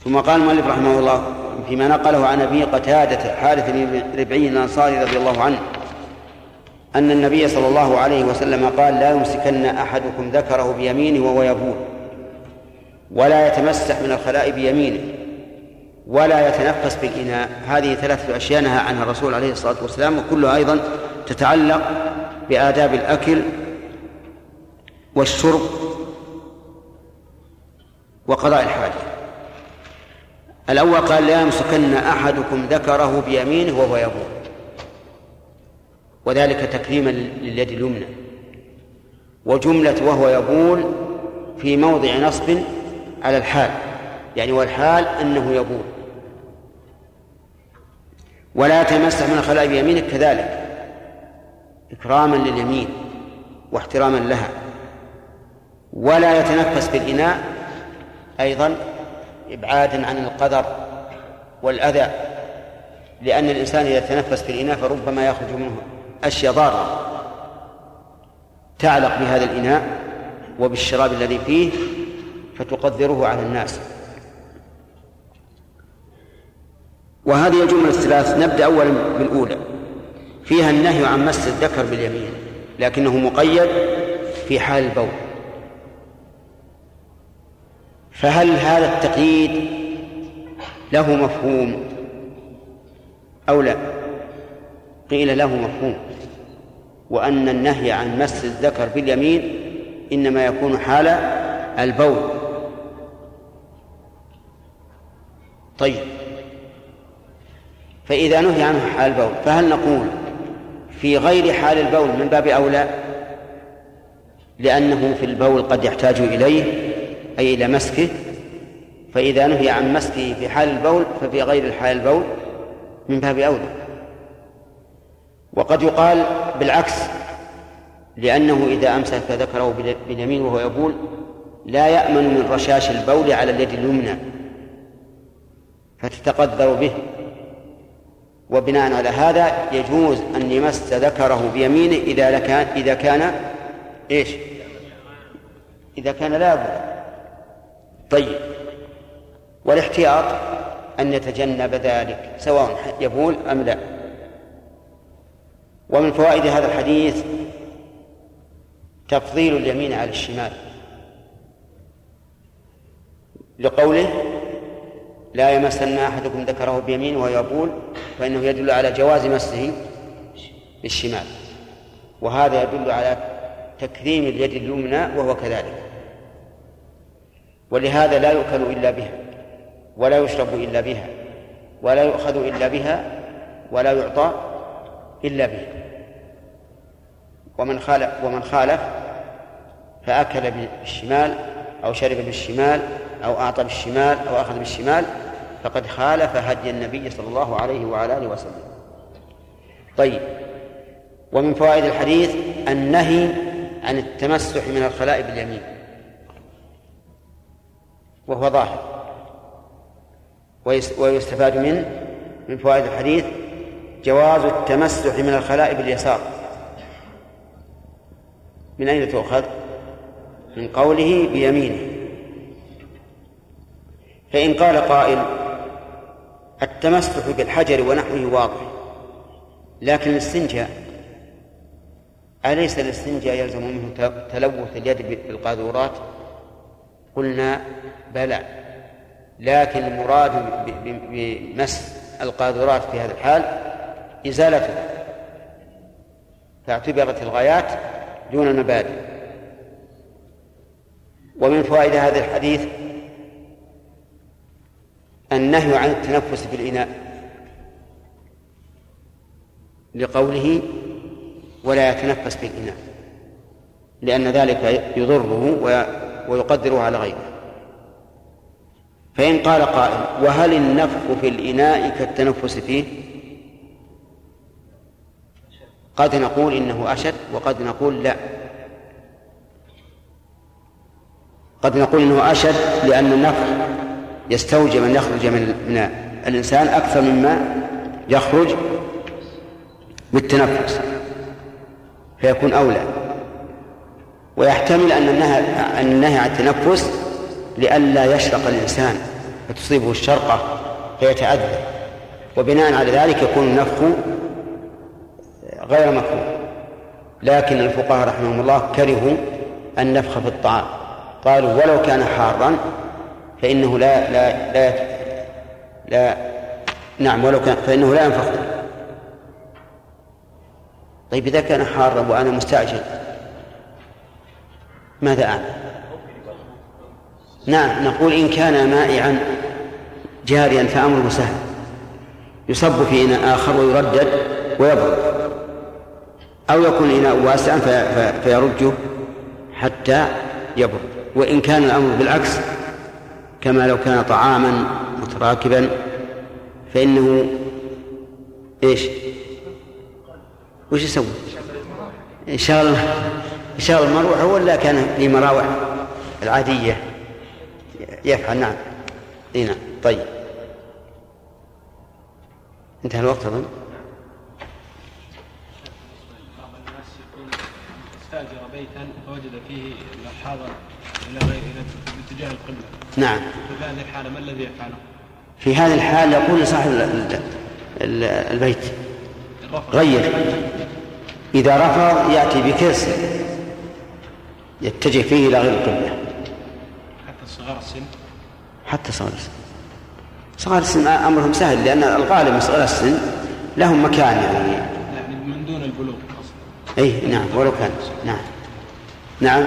ثم قال المؤلف رحمه الله فيما نقله عن أبي قتادة حارث بن ربعي الأنصاري رضي الله عنه أن النبي صلى الله عليه وسلم قال لا يمسكن أحدكم ذكره بيمينه وهو يبول ولا يتمسح من الخلاء بيمينه ولا يتنفس بالإناء. هذه ثلاثة أشياء نهى عنها الرسول عليه الصلاة والسلام وكلها أيضا تتعلق بآداب الأكل والشرب وقضاء الحاجة. الأول قال لا يمسكن أحدكم ذكره بيمينه وهو يبول وذلك تكريما لليد اليمنى. وجملة وهو يبول في موضع نصب على الحال. يعني والحال أنه يبول. ولا تمسح من الخلاء بيمينك كذلك. إكراما لليمين واحتراما لها. ولا يتنفس بالإناء أيضا إبعادا عن القدر والأذى لأن الإنسان إذا تنفس في الإناء فربما يخرج منه أشياء ضارة تعلق بهذا الإناء وبالشراب الذي فيه فتقدره على الناس. وهذه الجملة الثلاث نبدأ أولا بالأولى. فيها النهي عن مس الذكر باليمين لكنه مقيد في حال البول. فهل هذا التقييد له مفهوم أو لا؟ قيل له مفهوم. وأن النهي عن مس الذكر باليمين إنما يكون حال البول. طيب. فإذا نهي عنه حال البول فهل نقول في غير حال البول من باب أولى؟ لأنه في البول قد يحتاج إليه أي إلى مسكه فإذا نهي عن مسكه في حال البول ففي غير حال البول من باب أولى. وقد يقال بالعكس لأنه إذا أمسك ذكره باليمين وهو يبول لا يأمن من رشاش البول على اليد اليمنى فتتقدر به. وبناء على هذا يجوز أن يمس ذكره بيمينه إذا كان إذا كان إيش؟ إذا كان لا بد. طيب. والاحتياط أن يتجنب ذلك سواء يبول أم لا. ومن فوائد هذا الحديث تفضيل اليمين على الشمال. لقوله لا يمسن أحدكم ذكره بيمينه ويقول فإنه يدل على جواز مسه بالشمال. وهذا يدل على تكريم اليد اليمنى وهو كذلك. ولهذا لا يؤكل إلا بها ولا يشرب إلا بها ولا يؤخذ إلا بها ولا يعطى إلا بها. ومن خالف ومن خالف فأكل بالشمال أو شرب بالشمال أو أعطى بالشمال أو أخذ بالشمال فقد خالف هدي النبي صلى الله عليه وعلى آله وسلم. طيب ومن فوائد الحديث النهي عن التمسح من الخلاء باليمين. وهو ظاهر. ويستفاد منه من فوائد الحديث جواز التمسح من الخلاء باليسار من أين تؤخذ؟ من قوله بيمينه. فإن قال قائل التمسح بالحجر ونحوه واضح لكن الاستنجاء أليس الاستنجاء يلزم منه تلوث اليد بالقاذورات؟ قلنا بلى لكن المراد بمس القاذورات في هذا الحال إزالته فاعتبرت الغايات دون المبادئ ومن فوائد هذا الحديث النهي عن التنفس في الإناء لقوله ولا يتنفس في الإناء لأن ذلك يضره ويقدره على غيره. فإن قال قائل وهل النفخ في الإناء كالتنفس فيه؟ قد نقول إنه أشد وقد نقول لا. قد نقول إنه أشد لأن النفخ يستوجب أن يخرج من من الإنسان أكثر مما يخرج بالتنفس فيكون أولى. ويحتمل أن النهي أن النهي عن التنفس لئلا يشرق الإنسان فتصيبه الشرقة فيتأذى. وبناء على ذلك يكون النفخ غير مكروه. لكن الفقهاء رحمهم الله كرهوا النفخ في الطعام. قالوا ولو كان حارا فإنه لا لا لا لا نعم ولو كان فإنه لا ينفخ. طيب إذا كان حارا وأنا مستعجل ماذا أعمل؟ نعم نقول إن كان مائعا جاريا فأمره سهل يصب في إناء آخر ويردد ويبرد أو يكون إناء واسعا فيرجه حتى يبرد وإن كان الأمر بالعكس كما لو كان طعاما متراكبا فإنه إيش؟ وش يسوي؟ شغل شغل المروحة ولا كان في مراوح العادية. يفعل نعم. إي نعم. طيب. انتهى الوقت أظن. استأجر بيتا فوجد فيه الحاضر إلى غير إلى اتجاه القبله نعم. في هذه الحالة ما الذي يفعله؟ في هذه الحال يقول لصاحب البيت غير. إذا رفض يأتي بكرسي يتجه فيه إلى غير القبلة. حتى صغار السن؟ حتى صغار السن. صغار السن أمرهم سهل لأن الغالب من صغار السن لهم مكان يعني. يعني من دون البلوغ أي نعم ولو كان. نعم. نعم.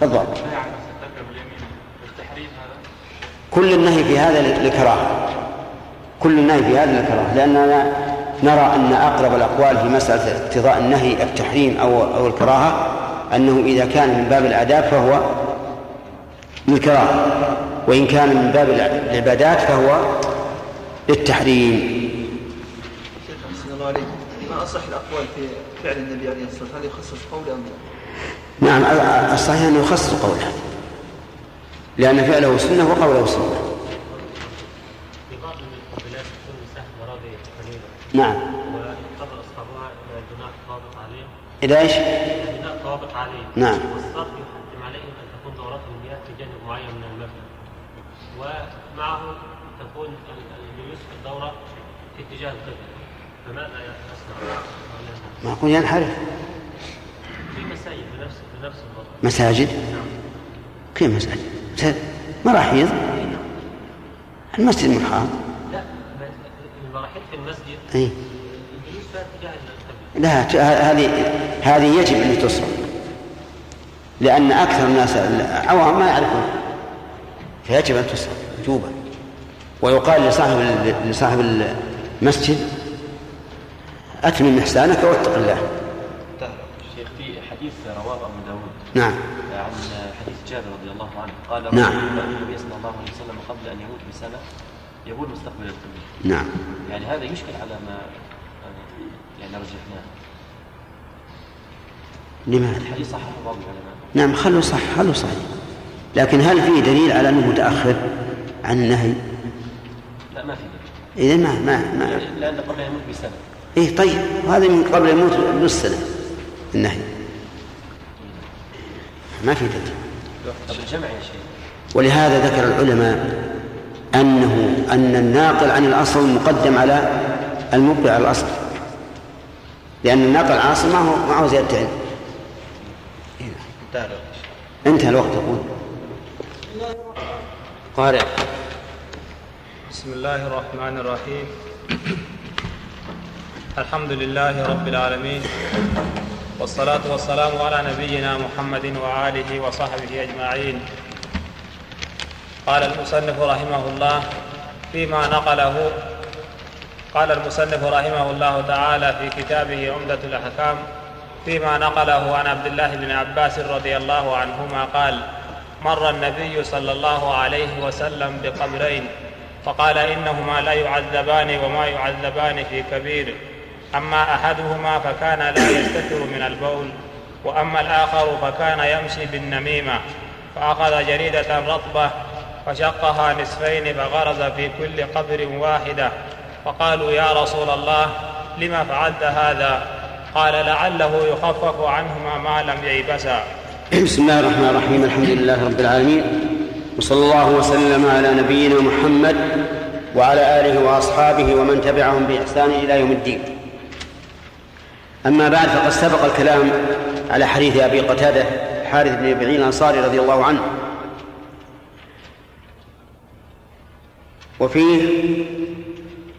بالضبط كل النهي في هذا للكراهة كل النهي في هذا للكراهة لأننا نرى أن أقرب الأقوال في مسألة اقتضاء النهي التحريم أو أو الكراهة أنه إذا كان من باب الآداب فهو للكراهة وإن كان من باب العبادات فهو للتحريم. ما أصح الأقوال في فعل النبي عليه الصلاة والسلام هل يخصص قوله أم لا؟ نعم الصحيح أنه يخصص قوله لأن فعله سنة وقوله سنة نعم. إذا إيش؟ البناء ضابط عليه. نعم. والصرف يحتم عليهم أن تكون دورات المياه في جانب معين من المبنى. ومعه تكون الجلوس في الدورة في اتجاه القبلة. فماذا يصنع؟ ما أقول ينحرف. في مساجد بنفس بنفس الوضع. مساجد؟ كيف مساجد؟ مراحيض المسجد الحرام لا المراحيض في المسجد؟ اي لا هذه هذه يجب أن تصرف لأن أكثر الناس العوام ما يعرفون. فيجب أن تصرف وجوبا. ويقال لصاحب لصاحب المسجد أتمم إحسانك واتق الله. شيخ في حديث رواه أبو داود. نعم. عن حديث جابر رضي الله عنه. قال نعم. النبي صلى الله عليه وسلم قبل أن يموت بسنة. يقول مستقبل القبله نعم. يعني هذا يشكل على ما يعني رجحناه. لماذا؟ الحديث صححه بعض العلماء نعم خلوا صح خلوا صحيح. لكن هل فيه دليل على أنه متأخر عن النهي؟ لا ما في دليل. إذا ما ما ما. لأن قبل يموت بسنة. إيه طيب. هذا من قبل يموت بنص سنة النهي. ما في دليل. طب الجمع يا شيخ. ولهذا ذكر العلماء أنه أن الناقل عن الأصل مقدم على المبدع على الأصل. لأن الناقل عن الأصل ما هو ما هو زيادة علم. انتهى الوقت أقول. قارئ. بسم الله الرحمن الرحيم. الحمد لله رب العالمين. والصلاة والسلام على نبينا محمد وآله وصحبه أجمعين. قال المصنف رحمه الله فيما نقله قال المصنف رحمه الله تعالى في كتابه عمدة الأحكام فيما نقله عن عبد الله بن عباس رضي الله عنهما قال مر النبي صلى الله عليه وسلم بقبرين فقال إنهما لا يعذبان وما يعذبان في كبير أما أحدهما فكان لا يستتر من البول وأما الآخر فكان يمشي بالنميمة فأخذ جريدة رطبة فشقها نصفين فغرز في كل قبر واحدة. فقالوا يا رسول الله لم فعلت هذا؟ قال لعله يخفف عنهما ما لم ييبسا. بسم الله الرحمن الرحيم الحمد لله رب العالمين وصلى الله وسلم على نبينا محمد وعلى آله وأصحابه ومن تبعهم بإحسان إلى يوم الدين. أما بعد فقد سبق الكلام على حديث أبي قتادة حارث بن ربيعي الأنصاري رضي الله عنه. وفيه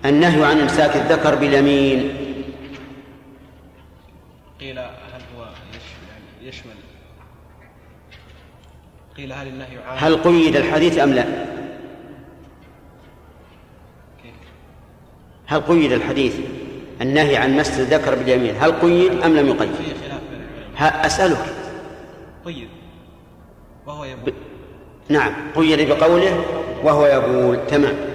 النهي عن إمساك الذكر باليمين. قيل هل هو يشمل, قيل هل النهي عام؟ هل قيد الحديث أم لا؟ هل قيد الحديث النهي عن مس الذكر باليمين؟ هل قيد أم لم يقيد؟ أسألك. قيد. وهو يبول نعم قيد بقوله وهو يقول. تمام.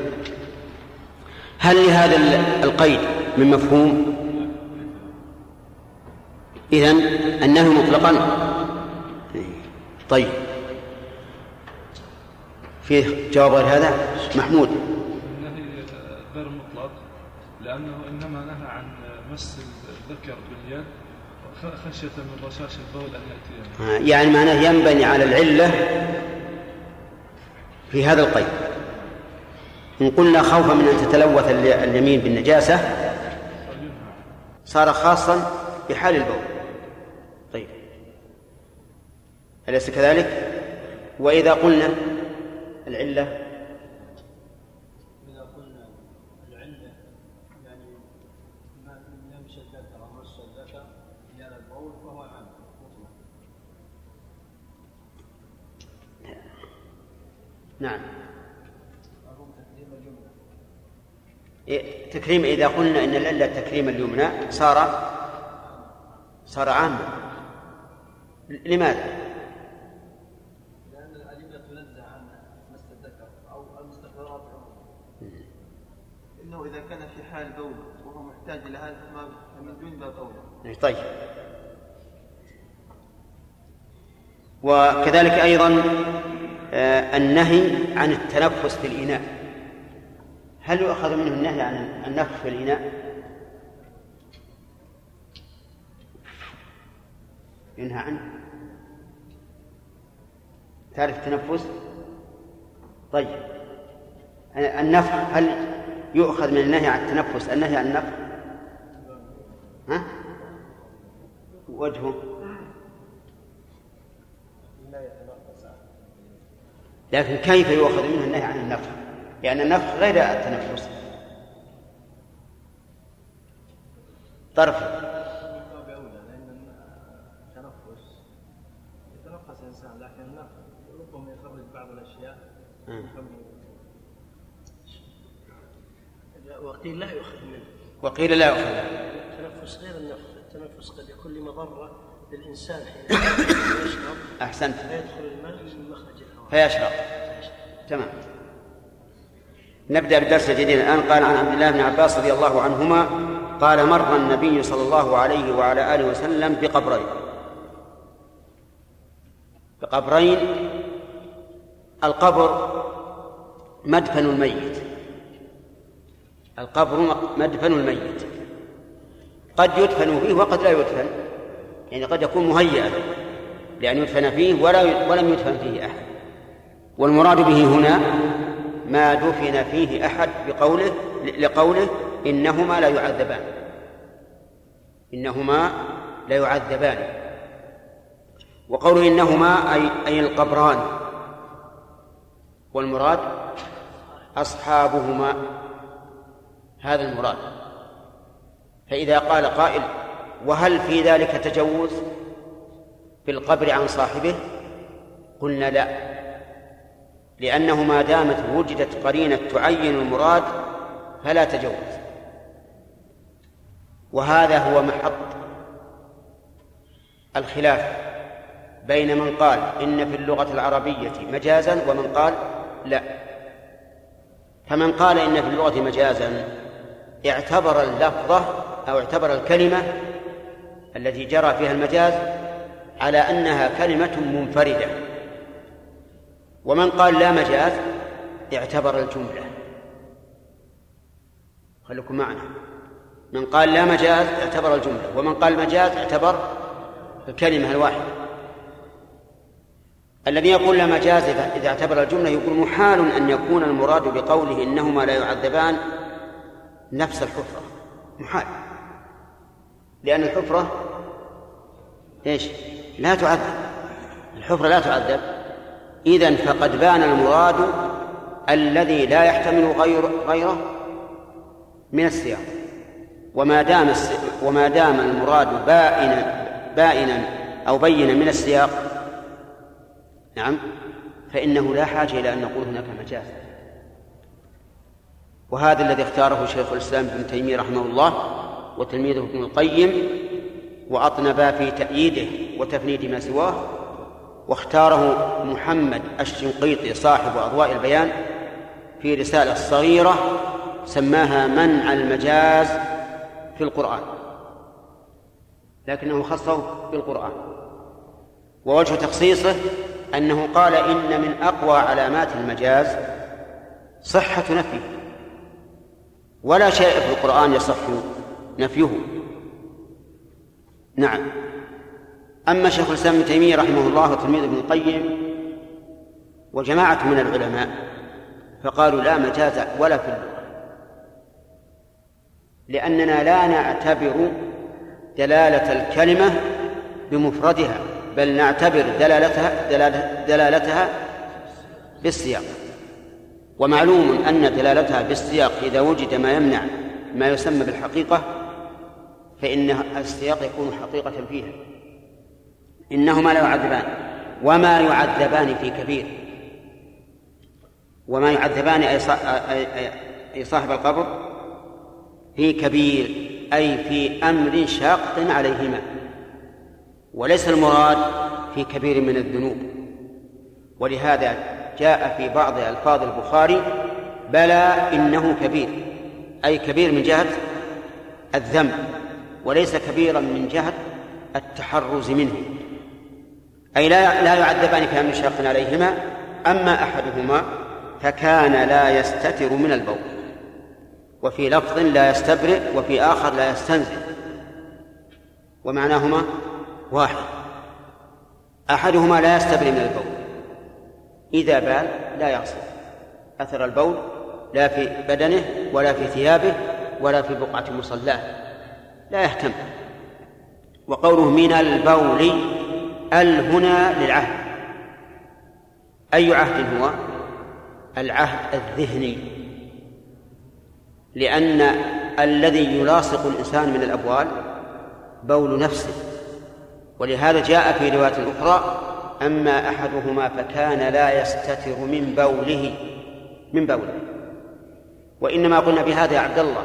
هل لهذا ال- القيد من مفهوم؟ إذن النهي مطلقا. طيب. فيه جواب غير هذا؟ محمود. النهي غير مطلق لأنه إنما نهى عن مس الذكر باليد خشية من رشاش البول أن يأتيه آه، يعني معناه ينبني على العلة في هذا القيد. إن قلنا خوفا من أن تتلوث ال- اليمين بالنجاسة صار خاصا بحال البول. طيب. أليس كذلك؟ وإذا قلنا العلة إذا قلنا العلة يعني ما يمشي الذكر أو مس الذكر إلى البول فهو عام مطلق نعم وهو تكريم الجملة إيه، تكريم إذا قلنا إن العلة تكريم اليمنى صار صار عاما. لماذا؟ لأن الأدلة تنزه عن مس الذكر أو إنه إذا كان في حال بول وهو محتاج إلى هذا فما- فمن دون باب أولى طيب. وكذلك أيضا آه، النهي عن التنفس في الإناء. هل يؤخذ منه النهي عن النفخ في الإناء؟ ينهى عنه تعرف التنفس؟ طيب النفخ هل يؤخذ من النهي عن التنفس النهي عن النفخ؟ ها؟ وجهه لكن كيف يؤخذ منه النهي عن النفخ؟ لأن النفخ غير التنفس. طرف. وقيل لا يؤخذ منه. وقيل لا يؤخذ التنفس غير النفخ التنفس قد يكون لمضرة للإنسان حين يشرب أحسنت. فيدخل الماء من مخرج الهواء. فيشرب. تمام. نبدأ بالدرس الجديد الآن. قال عن عبد الله بن عباس رضي الله عنهما قال مر النبي صلى الله عليه وعلى آله وسلم بقبرين. بقبرين القبر مدفن الميت. القبر مدفن الميت. قد يدفن فيه وقد لا يدفن يعني قد يكون مهيئا لأن يدفن فيه ولا ولم يدفن فيه أحد. والمراد به هنا ما دفن فيه أحد بقوله لقوله إنهما لا يعذبان. إنهما لا يعذبان. وقوله إنهما أي أي القبران. والمراد أصحابهما. هذا المراد. فإذا قال قائل وهل في ذلك تجوز؟ بالقبر عن صاحبه؟ قلنا لا. لأنه ما دامت وجدت قرينة تعين المراد فلا تجوز. وهذا هو محط الخلاف بين من قال إن في اللغة العربية مجازا ومن قال لا. فمن قال إن في اللغة مجازا اعتبر اللفظة أو اعتبر الكلمة التي جرى فيها المجاز على أنها كلمة منفردة. ومن قال لا مجاز اعتبر الجملة. خليكم معنا. من قال لا مجاز اعتبر الجملة ومن قال مجاز اعتبر الكلمة الواحدة. الذي يقول لا مجاز إذا اعتبر الجملة يقول محال أن يكون المراد بقوله إنهما لا يعذبان نفس الحفرة. محال. لأن الحفرة إيش؟ لا تعذب. الحفرة لا تعذب. إذا فقد بان المراد الذي لا يحتمل غير غيره من السياق. وما دام وما دام المراد بائنا بائنا أو بينا من السياق نعم فإنه لا حاجة إلى أن نقول هناك مجاز. وهذا الذي اختاره شيخ الإسلام ابن تيمية رحمه الله وتلميذه ابن القيم وأطنبا في تأييده وتفنيد ما سواه واختاره محمد الشنقيطي صاحب أضواء البيان في رسالة صغيرة سماها منع المجاز في القرآن لكنه خصه بالقرآن. ووجه تخصيصه أنه قال إن من أقوى علامات المجاز صحة نفيه ولا شيء في القرآن يصح نفيه. نعم. أما شيخ الإسلام ابن تيمية رحمه الله وتلميذ ابن القيم وجماعة من العلماء فقالوا لا مجاز ولا في اللغة لأننا لا نعتبر دلالة الكلمة بمفردها بل نعتبر دلالتها دلالتها بالسياق. ومعلوم أن دلالتها بالسياق إذا وجد ما يمنع ما يسمى بالحقيقة فإن السياق يكون حقيقة فيها. إنهما لا يعذبان. وما يعذبان في كبير. وما يعذبان أي صاحب القبر في كبير أي في أمر شاق عليهما. وليس المراد في كبير من الذنوب. ولهذا جاء في بعض ألفاظ البخاري بلى إنه كبير. أي كبير من جهة الذنب وليس كبيرا من جهة التحرز منه. أي لا لا يعذبان في أمر شاق عليهما أما أحدهما فكان لا يستتر من البول. وفي لفظ لا يستبرئ وفي آخر لا يستنزل ومعناهما واحد. أحدهما لا يستبرئ من البول. إذا بال لا يغسل أثر البول لا في بدنه ولا في ثيابه ولا في بقعة مصلاة. لا يهتم. وقوله من البول ال هنا للعهد. أي عهد هو؟ العهد الذهني. لأن الذي يلاصق الإنسان من الأبوال بول نفسه. ولهذا جاء في رواية أخرى أما أحدهما فكان لا يستتر من بوله. من بوله. وإنما قلنا بهذا يا عبد الله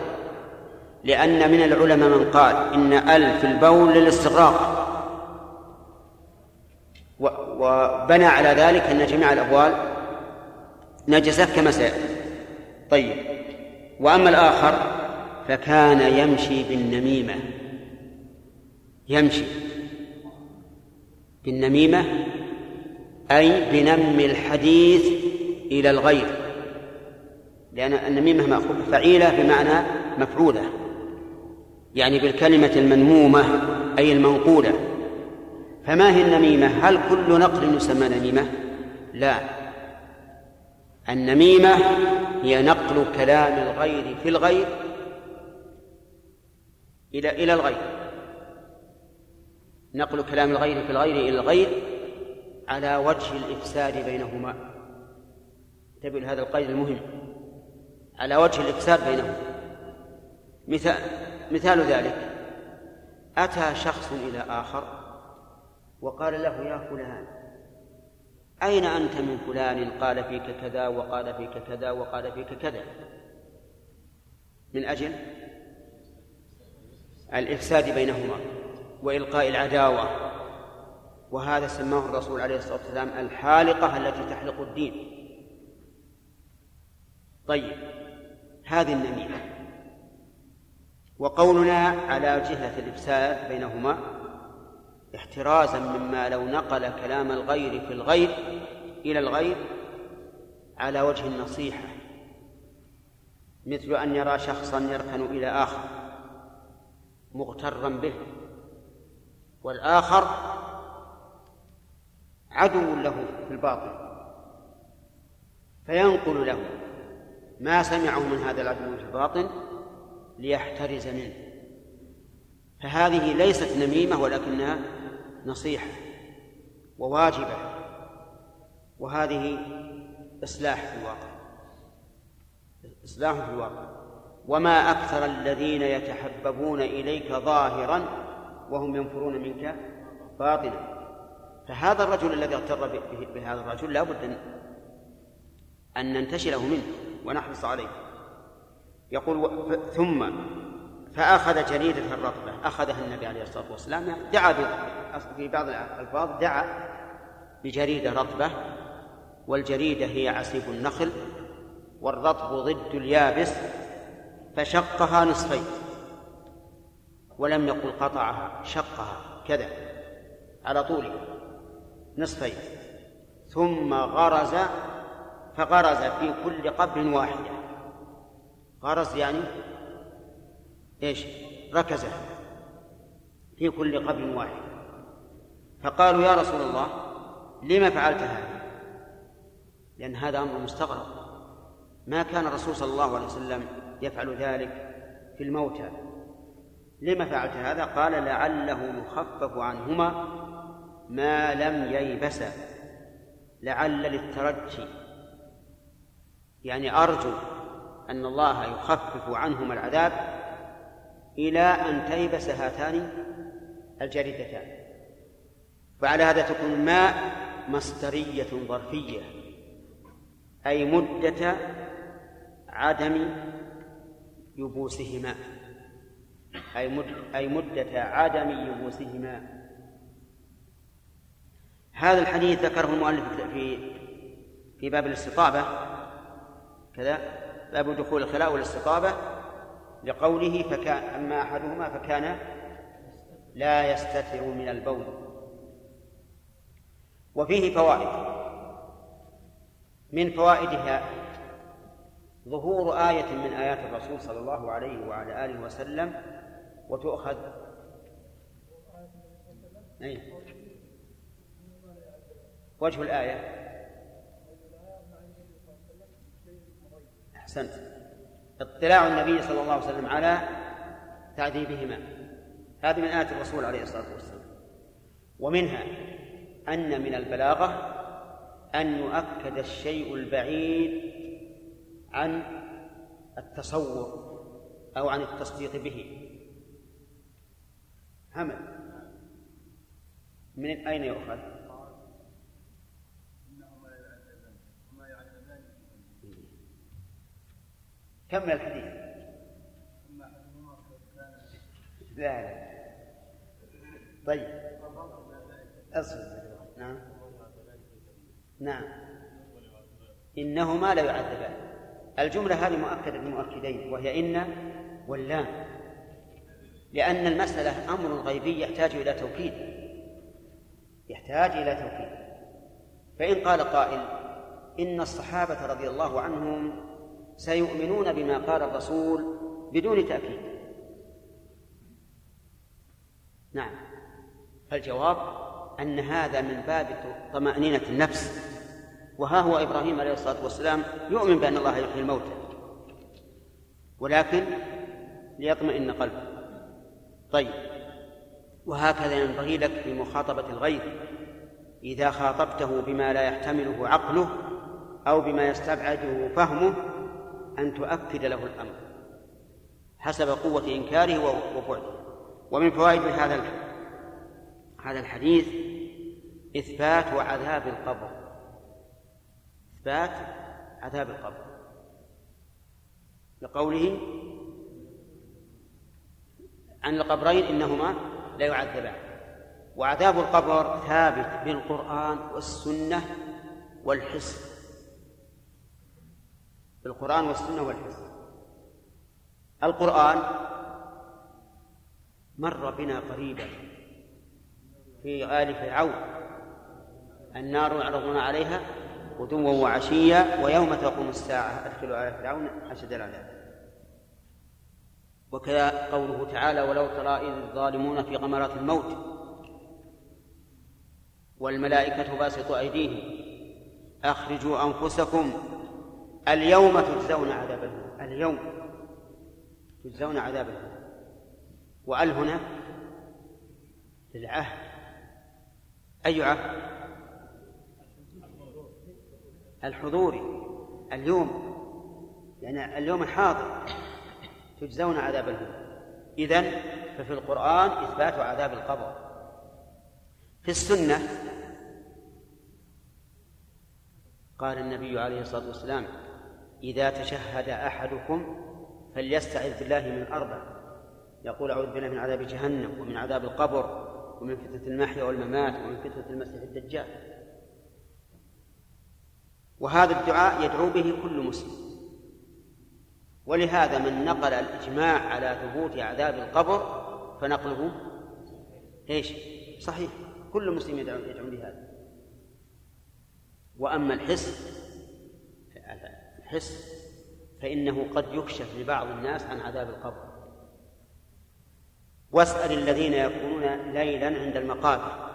لأن من العلماء من قال إن أل في البول للاستغراق. وبنى على ذلك أن جميع الأبوال نجسة كما سيأتي. طيب. وأما الآخر فكان يمشي بالنميمة. يمشي بالنميمة أي بنم الحديث إلى الغير. لأن النميمة فعيلة بمعنى مفعولة. يعني بالكلمة المنمومة أي المنقولة. فما هي النميمة؟ هل كل نقل يسمى نميمة؟ لا. النميمة هي نقل كلام الغير في الغير إلى إلى الغير. نقل كلام الغير في الغير إلى الغير على وجه الإفساد بينهما. انتبه لهذا القيد المهم. على وجه الإفساد بينهما. مثال مثال ذلك. أتى شخص إلى آخر وقال له يا فلان أين أنت من فلان؟ قال فيك كذا وقال فيك كذا وقال فيك كذا. من أجل الإفساد بينهما وإلقاء العداوة. وهذا سماه الرسول عليه الصلاة والسلام الحالقة التي تحلق الدين. طيب هذه النميمة. وقولنا على جهة الإفساد بينهما احترازا مما لو نقل كلام الغير في الغير إلى الغير على وجه النصيحة مثل أن يرى شخصا يركن إلى آخر مغترا به والآخر عدو له في الباطل فينقل له ما سمعه من هذا العدو في الباطن ليحترز منه. فهذه ليست نميمة ولكنها نصيحة وواجبة وهذه إصلاح في الواقع. إصلاح في الواقع. وما أكثر الذين يتحببون إليك ظاهرا وهم ينفرون منك باطنا فهذا الرجل الذي اغتر بهذا الرجل لا بد أن ننتشله منه ونحرص عليه. يقول ثم فأخذ جريدة الرطبة أخذها النبي عليه الصلاة والسلام دعا في بعض الألفاظ دعا بجريدة رطبة والجريدة هي عسيب النخل والرطب ضد اليابس فشقها نصفين ولم يقل قطعها شقها كذا على طولها نصفين ثم غرز فغرز في كل قبر واحدة. غرز يعني إيش؟ ركز. في كل قبر واحد. فقالوا يا رسول الله لما فعلت هذا؟ لأن هذا أمر مستغرب. ما كان الرسول صلى الله عليه وسلم يفعل ذلك في الموتى. لما فعلت هذا؟ قال لعله يخفف عنهما ما لم ييبسا لعل للترجي. يعني أرجو أن الله يخفف عنهما العذاب إلى أن تيبس هاتان الجريدتان. وعلى هذا تكون ماء مصدرية ظرفية أي مدة عدم يبوسهما. أي مد أي مدة عدم يبوسهما. هذا الحديث ذكره المؤلف في في باب الاستطابة. كذا؟ باب دخول الخلاء والاستطابة. لقوله فكان أما أحدهما فكان لا يستتر من البول. وفيه فوائد. من فوائدها ظهور آية من آيات الرسول صلى الله عليه وعلى آله وسلم وتؤخذ. أي. وجه الآية. أحسنت. اطلاع النبي صلى الله عليه وسلم على تعذيبهما. هذه من آيات الرسول عليه الصلاة والسلام. ومنها أن من البلاغة أن يؤكد الشيء البعيد عن التصور أو عن التصديق به. همل من أين يؤخذ؟ كمل الحديث؟ لا لا. طيب. أصبر. نعم. نعم. إنهما لا يعذبان. الجملة هذه مؤكدة بمؤكدين وهي إن واللام. لأن المسألة أمر غيبي يحتاج إلى توكيد. يحتاج إلى توكيد. فإن قال قائل إن الصحابة رضي الله عنهم سيؤمنون بما قال الرسول بدون تأكيد. نعم. فالجواب أن هذا من باب طمأنينة النفس. وها هو إبراهيم عليه الصلاة والسلام يؤمن بأن الله يحيي الموتى. ولكن ليطمئن قلبه. طيب. وهكذا ينبغي لك في مخاطبة الغير إذا خاطبته بما لا يحتمله عقله أو بما يستبعده فهمه أن تؤكد له الأمر حسب قوة إنكاره وبعده. ومن فوائد هذا هذا الحديث إثبات عذاب القبر. إثبات عذاب القبر. لقوله عن القبرين إنهما لا يعذبان. وعذاب القبر ثابت بالقرآن والسنة والحس بالقرآن والسنة والحس القرآن مر بنا قريبا في آل فرعون. النار يعرضون عليها غدوا وعشيا ويوم تقوم الساعة. أدخلوا آل فرعون أشد العذاب. وكذا قوله تعالى ولو ترى إذ الظالمون في غمرات الموت والملائكة باسطوا أيديهم أخرجوا أنفسكم اليوم تجزون عذاب الهون اليوم تجزون عذاب الهون وأل هنا للعهد؟ أي عهد الحضوري اليوم يعني اليوم الحاضر. تجزون عذاب الهون إذن ففي القرآن إثبات عذاب القبر. في السنة قال النبي عليه الصلاة والسلام إذا تشهد أحدكم فليستعذ بالله من أربع يقول أعوذ بالله من عذاب جهنم ومن عذاب القبر ومن فتنة المحيا والممات ومن فتنة المسيح الدجال. وهذا الدعاء يدعو به كل مسلم. ولهذا من نقل الإجماع على ثبوت عذاب القبر فنقله إيش؟ صحيح. كل مسلم يدعو يدعو بهذا وأما الحس الحس فإنه قد يكشف لبعض الناس عن عذاب القبر. واسأل الذين يكونون ليلا عند المقابر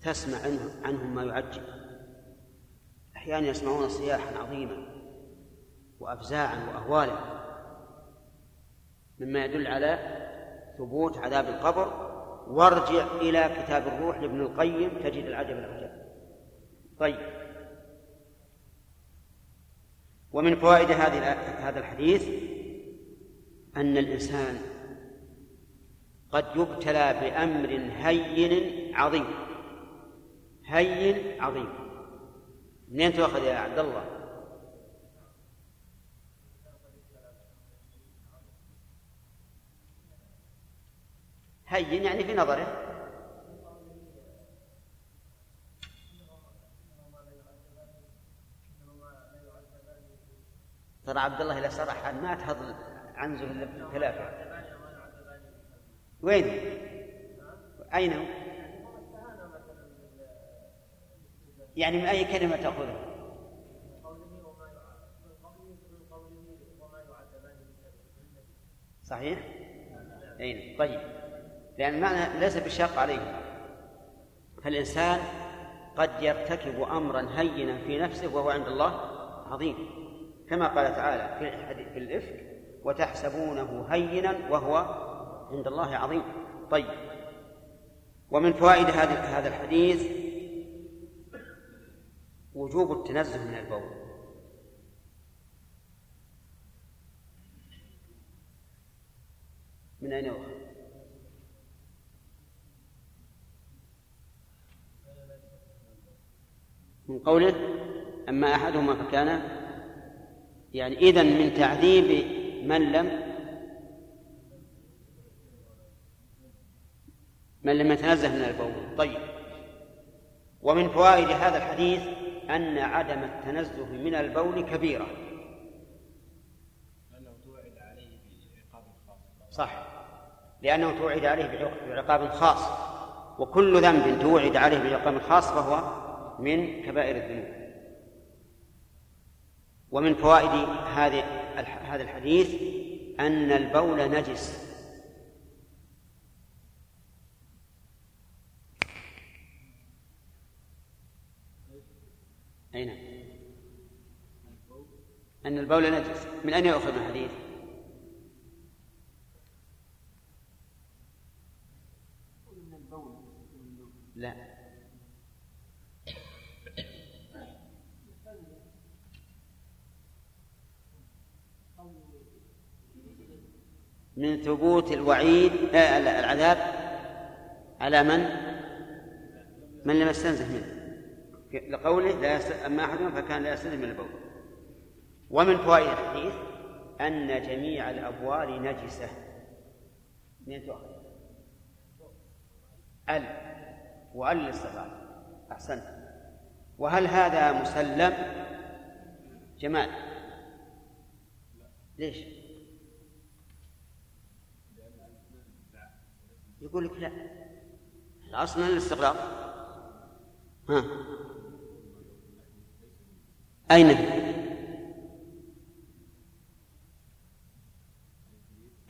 تسمع عنهم ما يعجب. أحيانا يسمعون صياحا عظيما وأفزاعا وأهوالا مما يدل على ثبوت عذاب القبر. وارجع إلى كتاب الروح لابن القيم تجد العجب العجب. طيب. ومن فوائد هذه هذا الحديث أن الإنسان قد يبتلى بأمر هين عظيم. هين عظيم. منين تؤخذ يا عبد الله؟ هين يعني في نظره. ترى عبد الله إذا صرح ما تهض عنزه الا ثلاثة وين؟ أين؟ هو يعني من أي كلمة تأخذه؟ صحيح؟ أين طيب. لأن المعنى ليس بشاق عليه. فالإنسان قد يرتكب أمرا هينا في نفسه وهو عند الله عظيم. كما قال تعالى في في الإفك وتحسبونه هينا وهو عند الله عظيم. طيب. ومن فوائد هذا هذا الحديث وجوب التنزه من البول. من أين يؤخذ؟ من قوله أما أحدهما فكان يعني إذن من تعذيب من لم من لم يتنزه من البول. طيب. ومن فوائد هذا الحديث أن عدم التنزه من البول كبيرة. صح. لأنه توعد عليه بعقاب خاص. وكل ذنب توعد عليه بعقاب خاص فهو من كبائر الذنوب. ومن فوائد هذه هذا الحديث أن البول نجس. أين أن البول نجس. من أين يؤخذ الحديث؟ لا. من ثبوت الوعيد آه العذاب على من؟ من لم يستنزه منه. لقوله لا. أما أحدهم فكان لا يستنزه من البول. ومن فوائد الحديث أن جميع الأبوال نجسة. من تؤخذ ال وأل للصفات أحسنت. وهل هذا مسلم؟ جمال. ليش؟ يقول لك لا. الأصل من الاستقرار ها. أين؟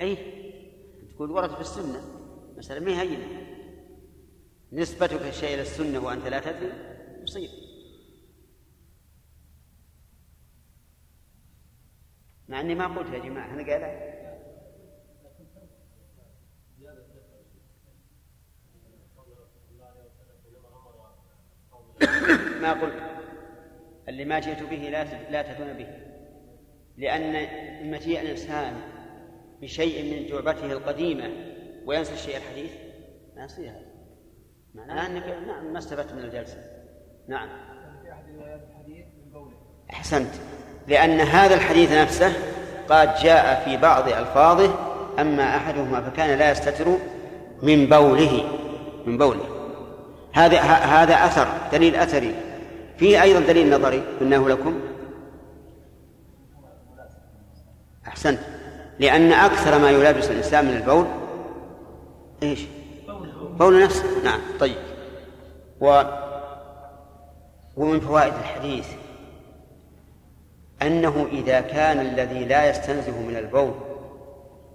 أي. تقول ورد في السنة. مسألة ما هي هينة. نسبتك الشيء إلى السنة وأنت لا تدري؟ مصيبة مع أني ما قلت يا جماعة أنا قال ما قلت اللي ما جئت به لا لا تدون به لأن مجيء الإنسان بشيء من جعبته القديمة وينسى الشيء الحديث؟ ما يصير هذا. معناه أنك نعم ما استفدت من الجلسة. نعم. في روايات الحديث من بوله أحسنت. لأن هذا الحديث نفسه قد جاء في بعض ألفاظه أما أحدهما فكان لا يستتر من بوله من بوله. هذا هذا أثر دليل أثري. في أيضا دليل نظري قلناه لكم. أحسنت. لأن أكثر ما يلابس الإنسان من البول إيش؟ بول نفسه. نعم طيب. و ومن فوائد الحديث أنه إذا كان الذي لا يستنزه من البول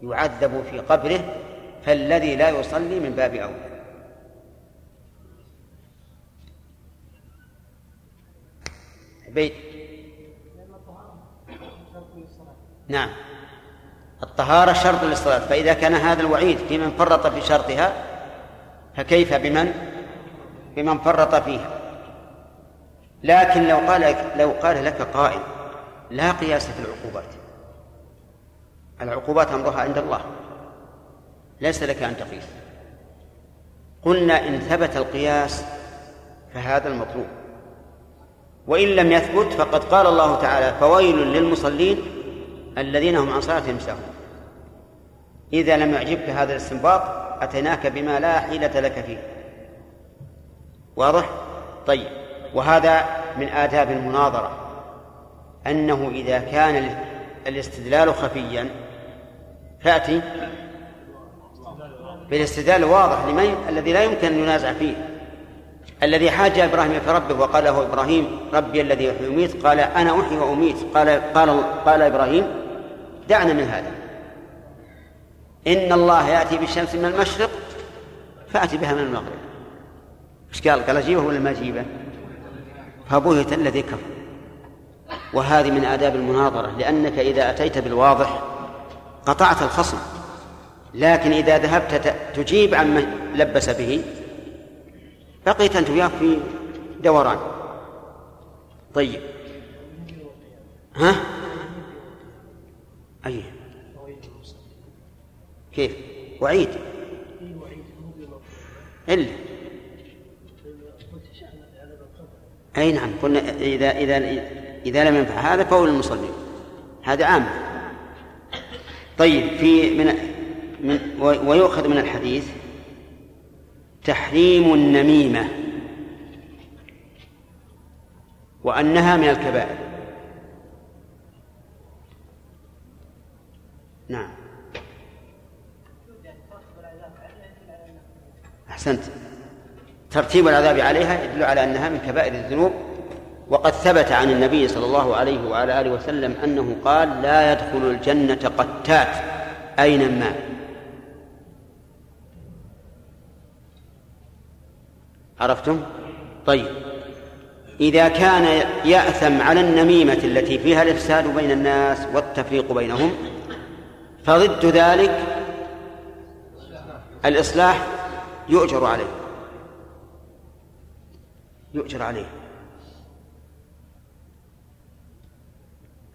يعذب في قبره فالذي لا يصلي من باب أولى. بيت. نعم. الطهارة شرط للصلاة فإذا كان هذا الوعيد في من فرط في شرطها فكيف بمن؟ بمن فرط فيها. لكن لو قال لو قال لك قائل لا قياس في العقوبات. العقوبات أمرها عند الله. ليس لك أن تقيس. قلنا إن ثبت القياس فهذا المطلوب. وإن لم يثبت فقد قال الله تعالى فويل للمصلين الذين هم عن صلاتهم ساهون. إذا لم يعجبك هذا الاستنباط أتيناك بما لا حيلة لك فيه. واضح؟ طيب. وهذا من آداب المناظرة. أنه إذا كان الاستدلال خفيا فأتي بالاستدلال الواضح لمن؟ الذي لا يمكن أن ينازع فيه. الذي حاج إبراهيم في ربه وقال له إبراهيم ربي الذي يحيي ويميت. قال أنا أحيي وأميت. قال قال قال إبراهيم دعنا من هذا. إن الله يأتي بالشمس من المشرق فأتي بها من المغرب. إيش قال؟ قال أجيبه ولا ما أجيبه؟ فبهت الذي كفر. وهذه من آداب المناظرة لأنك إذا أتيت بالواضح قطعت الخصم. لكن إذا ذهبت تجيب عما لبس به بقيت أنت وياه في دوران. طيب. ها؟ أي. كيف؟ وعيد. إلا. أي نعم. قلنا إذا إذا إذا لم ينفع هذا فهو للمصلين. هذا عام. طيب في من من ويؤخذ من الحديث تحريم النميمة وأنها من الكبائر. نعم. أحسنت. ترتيب العذاب عليها يدل على أنها من كبائر الذنوب وقد ثبت عن النبي صلى الله عليه وعلى آله وسلم أنه قال لا يدخل الجنة قتات أينما عرفتم؟ طيب إذا كان يأثم على النميمة التي فيها الإفساد بين الناس والتفريق بينهم فضد ذلك الإصلاح يؤجر عليه يؤجر عليه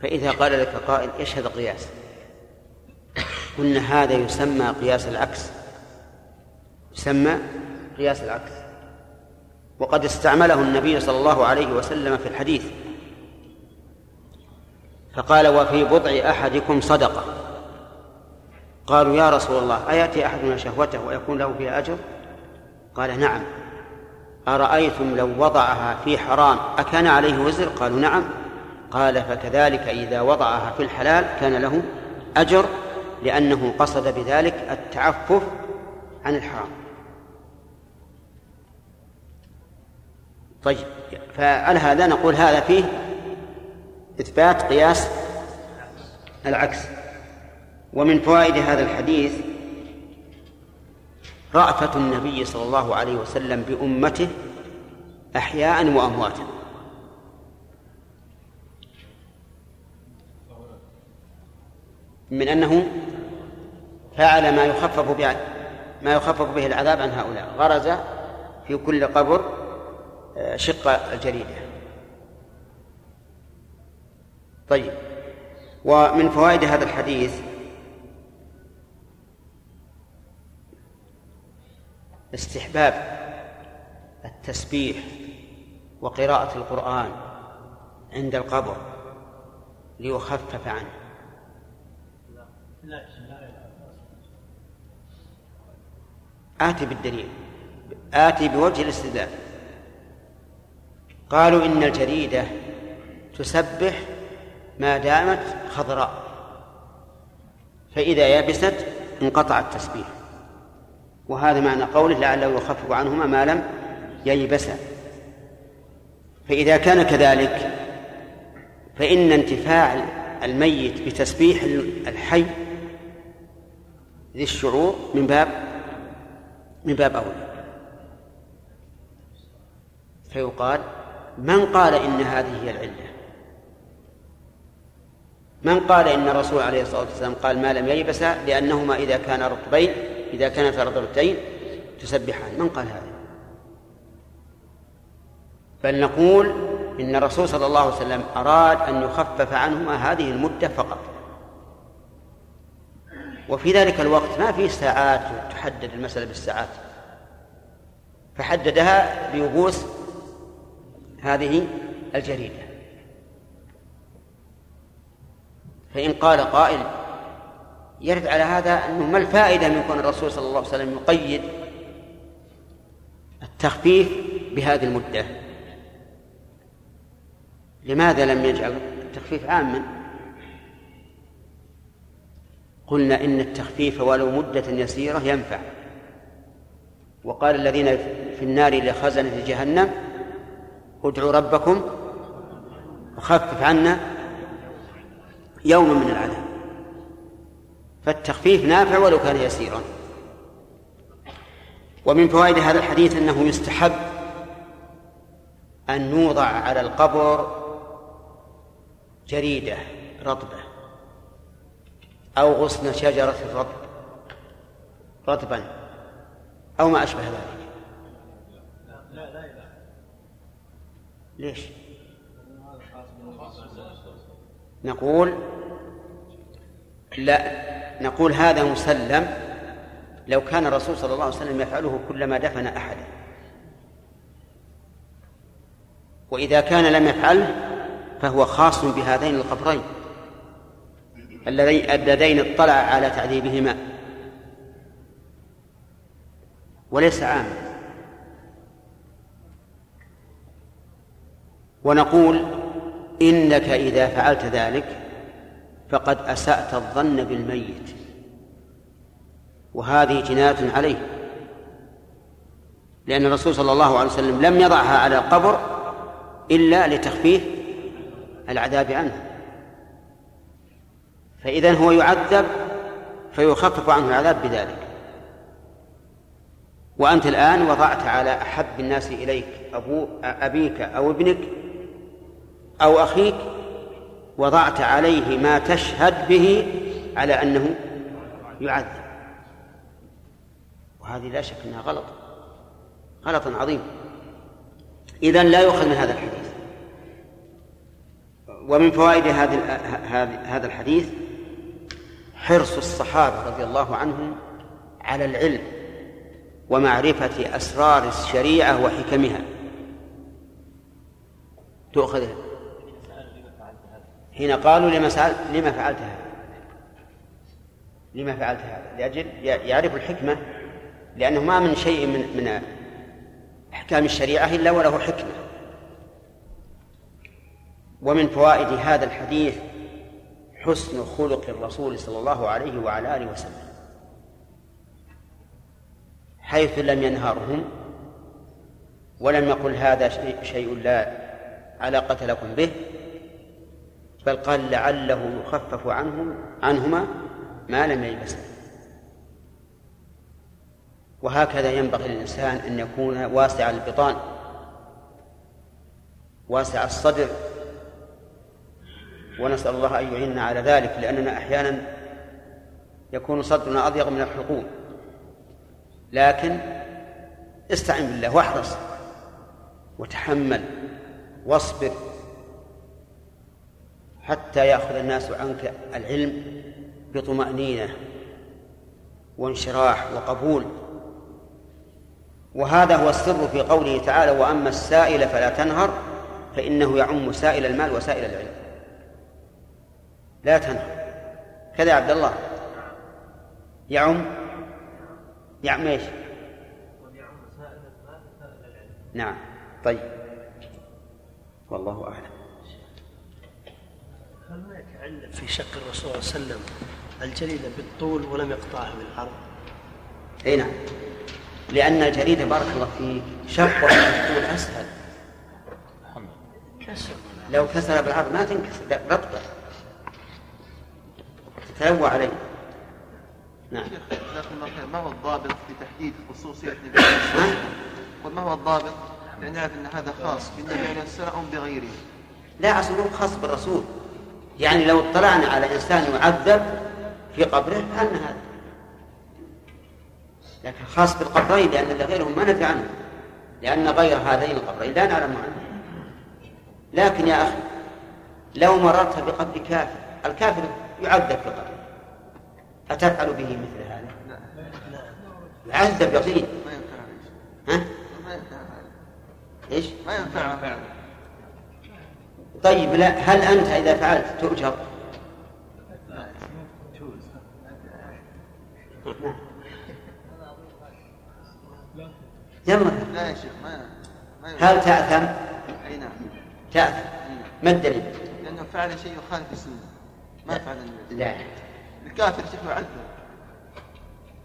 فإذا قال لك قائل إيش هذا قياس؟ قلنا هذا يسمى قياس العكس يسمى قياس العكس وقد استعمله النبي صلى الله عليه وسلم في الحديث. فقال وفي بضع أحدكم صدقة. قالوا يا رسول الله أيأتي احدنا شهوته ويكون له فيها أجر؟ قال نعم. أرأيتم لو وضعها في حرام أكان عليه وزر؟ قالوا نعم. قال فكذلك إذا وضعها في الحلال كان له أجر لأنه قصد بذلك التعفف عن الحرام. طيب فعلى هذا نقول هذا فيه إثبات قياس العكس. ومن فوائد هذا الحديث رأفة النبي صلى الله عليه وسلم بأمته أحياء وأمواتا. من أنه فعل ما يخفف ما يخفف به العذاب عن هؤلاء. غرز في كل قبر شق الجريدة طيب. ومن فوائد هذا الحديث استحباب التسبيح وقراءة القرآن عند القبر ليخفف عنه. آتي بالدليل. آتي بوجه الاستدلال. قالوا إن الجريدة تسبح ما دامت خضراء فإذا يبست انقطع التسبيح. وهذا معنى قوله لعله يخفف عنهما ما لم ييبسا فإذا كان كذلك فإن انتفاع الميت بتسبيح الحي ذي الشعور من باب من باب أولى. فيقال من قال إن هذه هي العلة؟ من قال إن الرسول عليه الصلاة والسلام قال ما لم ييبس لأنهما إذا كان رطبين إذا كانتا رطبتين تسبحان. من قال هذا؟ بل نقول إن الرسول صلى الله عليه وسلم أراد أن يخفف عنهما هذه المدة فقط. وفي ذلك الوقت ما فيه ساعات تحدد المسألة بالساعات. فحددها بيبوس هذه الجريدة. فإن قال قائل يرد على هذا أنه ما الفائدة من كون الرسول صلى الله عليه وسلم يقيد التخفيف بهذه المدة؟ لماذا لم يجعل التخفيف عاما؟ قلنا إن التخفيف ولو مدة يسيرة ينفع. وقال الذين في النار لخزنة جهنم ادعوا ربكم وخفف عنا يوما من العذاب. فالتخفيف نافع ولو كان يسيرا. ومن فوائد هذا الحديث أنه يستحب أن نوضع على القبر جريدة رطبة أو غصن شجرة رطب رطبا أو ما أشبه ذلك. ليش؟ نقول لا نقول هذا مسلم لو كان الرسول صلى الله عليه وسلم يفعله كلما دفن أحدا. وإذا كان لم يفعله فهو خاص بهذين القبرين اللذين اطلع على تعذيبهما. وليس عاما. ونقول إنك إذا فعلت ذلك فقد أسأت الظن بالميت. وهذه جناية عليه. لأن الرسول صلى الله عليه وسلم لم يضعها على القبر إلا لتخفيف العذاب عنه. فإذا هو يعذب فيخفف عنه العذاب بذلك. وأنت الآن وضعت على أحب الناس إليك أبو أبيك أو ابنك أو أخيك وضعت عليه ما تشهد به على أنه يعذب. وهذه لا شك أنها غلط. غلط عظيم. إذا لا يؤخذ من هذا الحديث. ومن فوائد هذا الحديث حرص الصحابة رضي الله عنهم على العلم ومعرفة أسرار الشريعة وحكمها. تؤخذ حين قالوا لما سألت لما فعلت هذا؟ لما فعلت هذا؟ لأجل يعرف الحكمة لأنه ما من شيء من من أحكام الشريعة إلا وله حكمة. ومن فوائد هذا الحديث حسن خلق الرسول صلى الله عليه وعلى آله وسلم. حيث لم ينهرهم ولم يقل هذا شيء لا علاقة لكم به بل قال لعله يخفف عنهم عنهما ما لم يلبسا. وهكذا ينبغي للإنسان أن يكون واسع البطان واسع الصدر ونسأل الله أن يعيننا على ذلك لأننا أحيانا يكون صدرنا أضيق من الحلقوم لكن استعن بالله واحرص وتحمل واصبر حتى يأخذ الناس عنك العلم بطمأنينة وانشراح وقبول. وهذا هو السر في قوله تعالى وأما السائل فلا تنهر فإنه يعم سائل المال وسائل العلم. لا تنهر. كذا يا عبد الله. يعم يعم إيش؟ نعم. طيب. والله أعلم. في شق الرسول صلى الله عليه وسلم الجريدة بالطول ولم يقطعها بالعرض؟ اي نعم. لأن الجريدة بارك الله فيك شق بالطول أسهل. لو كسر بالعرض ما تنكسر لا رطبة تتلوى عليه. نعم. جزاكم الله خير. ما هو الضابط في تحديد خصوصية النبي عليه الصلاة والسلام؟ قل ما هو الضابط؟ لنعرف أن هذا خاص بالنبي عليه الصلاة والسلام أو بغيره. لا أصله خاص بالرسول. يعني لو اطلعنا على إنسان يعذب في قبره أن هذا. لكن خاص بالقبرين لأن غيرهم ما ندري عنه. لأن غير هذين القبرين لا نعلم عنه. لكن يا أخي لو مررت بقبر كافر الكافر يعذب في قبره. أتفعل به مثل هذا؟ يعذب يقين. ما ينفع. عليه ها؟ ما ينفع. عليه إيش؟ ما ينفع. طيب لا هل أنت إذا فعلت تؤجر؟ يلا. لا يا شيخ ما هل تأثم؟ أي نعم. تأثم. نعم. ما الدليل؟ لأنه فعل شيء يخالف السنة. ما فعل النبي. لا. الكافر شيخ يعذب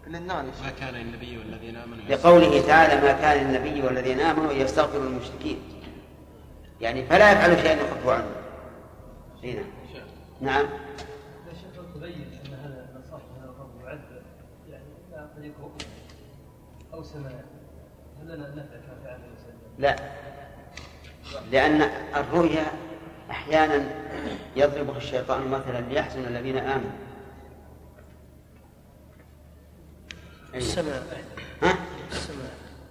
للنار ما كان النبي والذين آمنوا لقوله تعالى ما كان النبي والذين آمنوا يستغفروا للمشركين يعني فلا يفعل شيئا يخفه عنه. اي نعم. نعم يا شيخ تبين أن هذا النصاح هذا يعذب يعني لا قد يكون أو سماع هل لنا ان نفعل؟ لا. لأن الرؤيا أحيانا يضربها الشيطان مثلا ليحزن الذين آمنوا. أي. السماع ها؟ السماع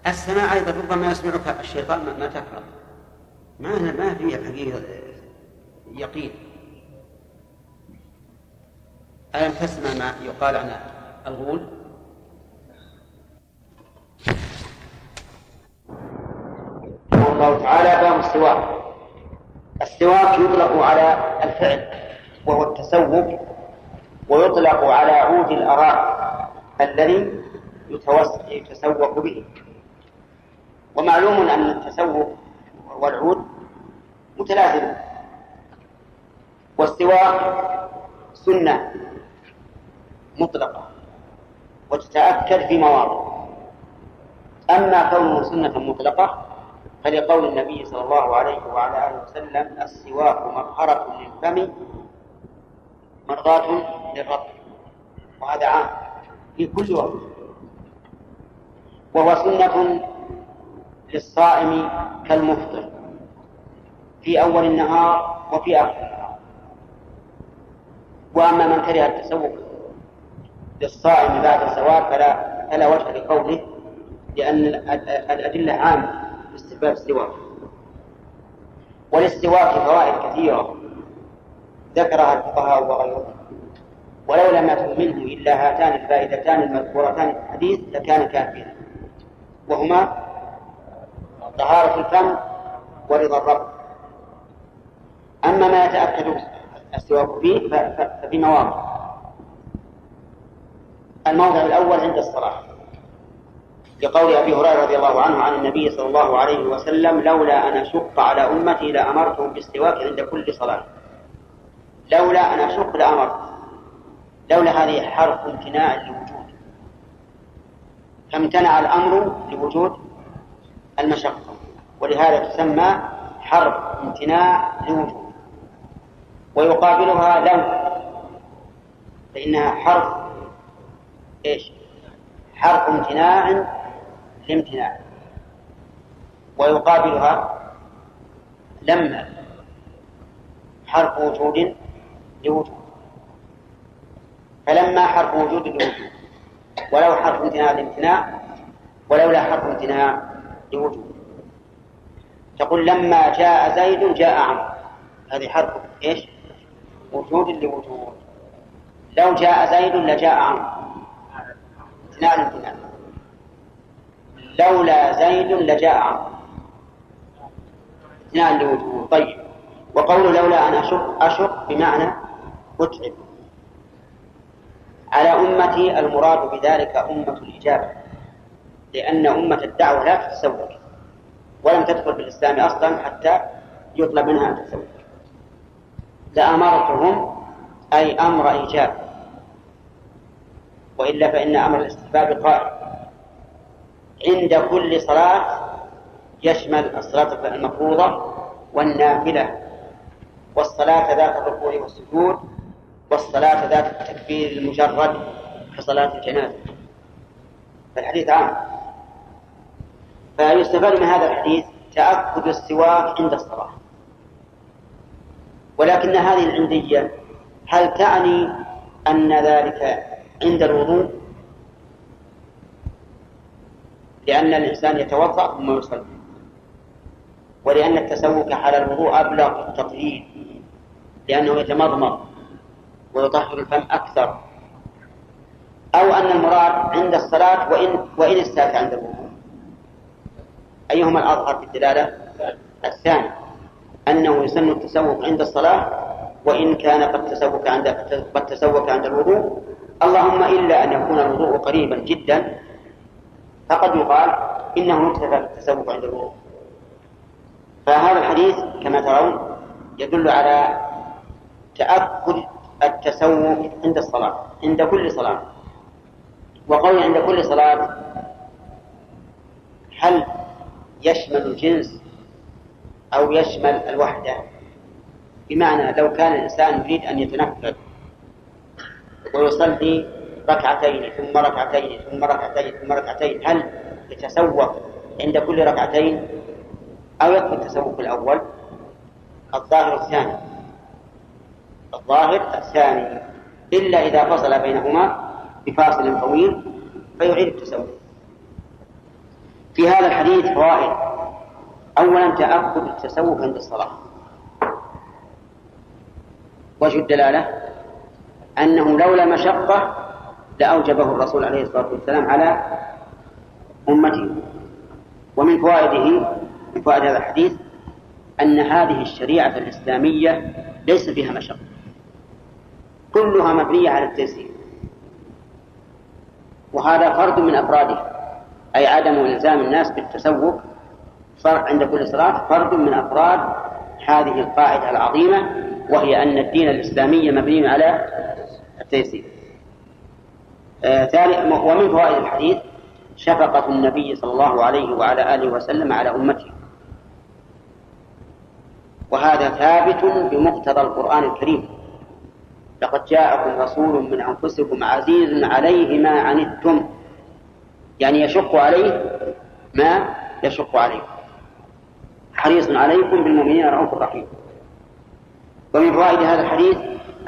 السماع أيضا ربما يسمعك الشيطان ما- تكره ما ما في حقيقة يقين. ألم تسمع ما يقال عن الغول؟ الله تعالى باب السواك. السواك يطلق على الفعل وهو التسوق ويطلق على عود الأراء الذي يتسوق به. ومعلوم أن التسوق والعود متلازم والسواك سنة مطلقة. وتتأكد في مواضع. أما كونه سنة مطلقة فلقول النبي صلى الله عليه وعلى آله وسلم السواك مطهرة للفم مرضاة للرب. وهذا عام في كل وقت. وهو سنة للصائم كالمفطر. في أول النهار وفي آخر النهار. وأما من كره التسوق للصائم بعد الزوال فلا فلا وجه لقوله لأن ال- الأدلة عامة في استحباب السواك. وللسواك فوائد كثيرة ذكرها الفقهاء وغيرهم. ولو لم يكن منه إلا هاتان الفائدتان المذكورتان في الحديث لكان كافيا. وهما طهارة الفم ورضا الرب. أما ما يتأكد السواك فيه ففي مواضع. الموضع الأول عند الصلاة. لقول أبي هريرة رضي الله عنه عن النبي صلى الله عليه وسلم لولا أن أشق على أمتي لأمرتهم بالسواك عند كل صلاة. لولا أن أشق لأمرت. لولا هذه حرف امتناع لوجود. فامتنع الأمر لوجود المشقة. ولهذا تسمى حرف امتناع لوجود. ويقابلها لو. فإنها حرف إيش؟ حرف امتناع لامتناع. ويقابلها لما حرف وجود لوجود. فلما حرف وجود لوجود. ولو حرف امتناع لامتناع ولولا حرف امتناع لوجود. تقول لما جاء زيد جاء عمرو. هذه حرف إيش؟ وجود لوجود. لو جاء زيد لجاء عمرو. اثنان امتنان لولا زيد لجاء عمرو. اثنان لوجود. طيب. وقول لولا أن أشق أشق بمعنى أتعب. على أمتي المراد بذلك أمة الإجابة. لأن أمة الدعوة لا تتسوق. ولم تدخل في الإسلام أصلا حتى يطلب منها أن تتسوق. لأمرتهم أي أمر إيجاب. وإلا فإن أمر الاستحباب قائم. عند كل صلاة يشمل الصلاة المفروضة والنافلة والصلاة ذات الركوع والسجود والصلاة ذات التكبير المجرد كصلاة الجنازة. فالحديث عام. فيستفاد من هذا الحديث تأكد السواك عند الصلاة. ولكن هذه العندية هل تعني أن ذلك عند الوضوء؟ لأن الإنسان يتوضأ ثم يصلي. ولأن التسوك على الوضوء أبلغ في التطهير لأنه يتمضمض ويطهر الفم أكثر. أو أن المراد عند الصلاة وإن وإن استاك عند الوضوء. أيهما الأظهر في الدلالة؟ الثاني. أنه يسن التسوق عند الصلاة وإن كان قد تسوق عند قد تسوق عند الوضوء. اللهم إلا أن يكون الوضوء قريبا جدا فقد يقال إنه يكتفى بالتسوق عند الوضوء. فهذا الحديث كما ترون يدل على تأكد التسوق عند الصلاة عند كل صلاة. وقول عند كل صلاة هل يشمل الجنس أو يشمل الوحدة. بمعنى لو كان الإنسان يريد أن يتنفل ويصلي ركعتين ثم ركعتين ثم ركعتين ثم ركعتين هل يتسوق عند كل ركعتين؟ أو يكفي التسوق الأول؟ الظاهر الثاني. الظاهر الثاني. إلا إذا فصل بينهما بفاصل طويل فيعيد التسوق. في هذا الحديث فوائد. أولا تأكد التسوق عند الصلاة. وجه الدلالة أنه لولا مشقة لأوجبه الرسول عليه الصلاة والسلام على أمته. ومن فوائده من فوائد هذا الحديث أن هذه الشريعة الإسلامية ليس فيها مشقة. كلها مبنية على التيسير وهذا فرد من أفراده أي عدم إلزام الناس بالتسوق صار عند كل صلاة فرد من أفراد هذه القاعدة العظيمة وهي أن الدين الإسلامي مبني على التيسير. آه ومن فوائد الحديث شفقة النبي صلى الله عليه وعلى آله وسلم على أمته. وهذا ثابت بمقتضى القرآن الكريم. لقد جاءكم رسول من أنفسكم عزيز عليه ما عنتم. يعني يشق عليه ما يشق عليكم. حريص عليكم بالمؤمنين رؤوف رحيم ومن فوائد هذا الحديث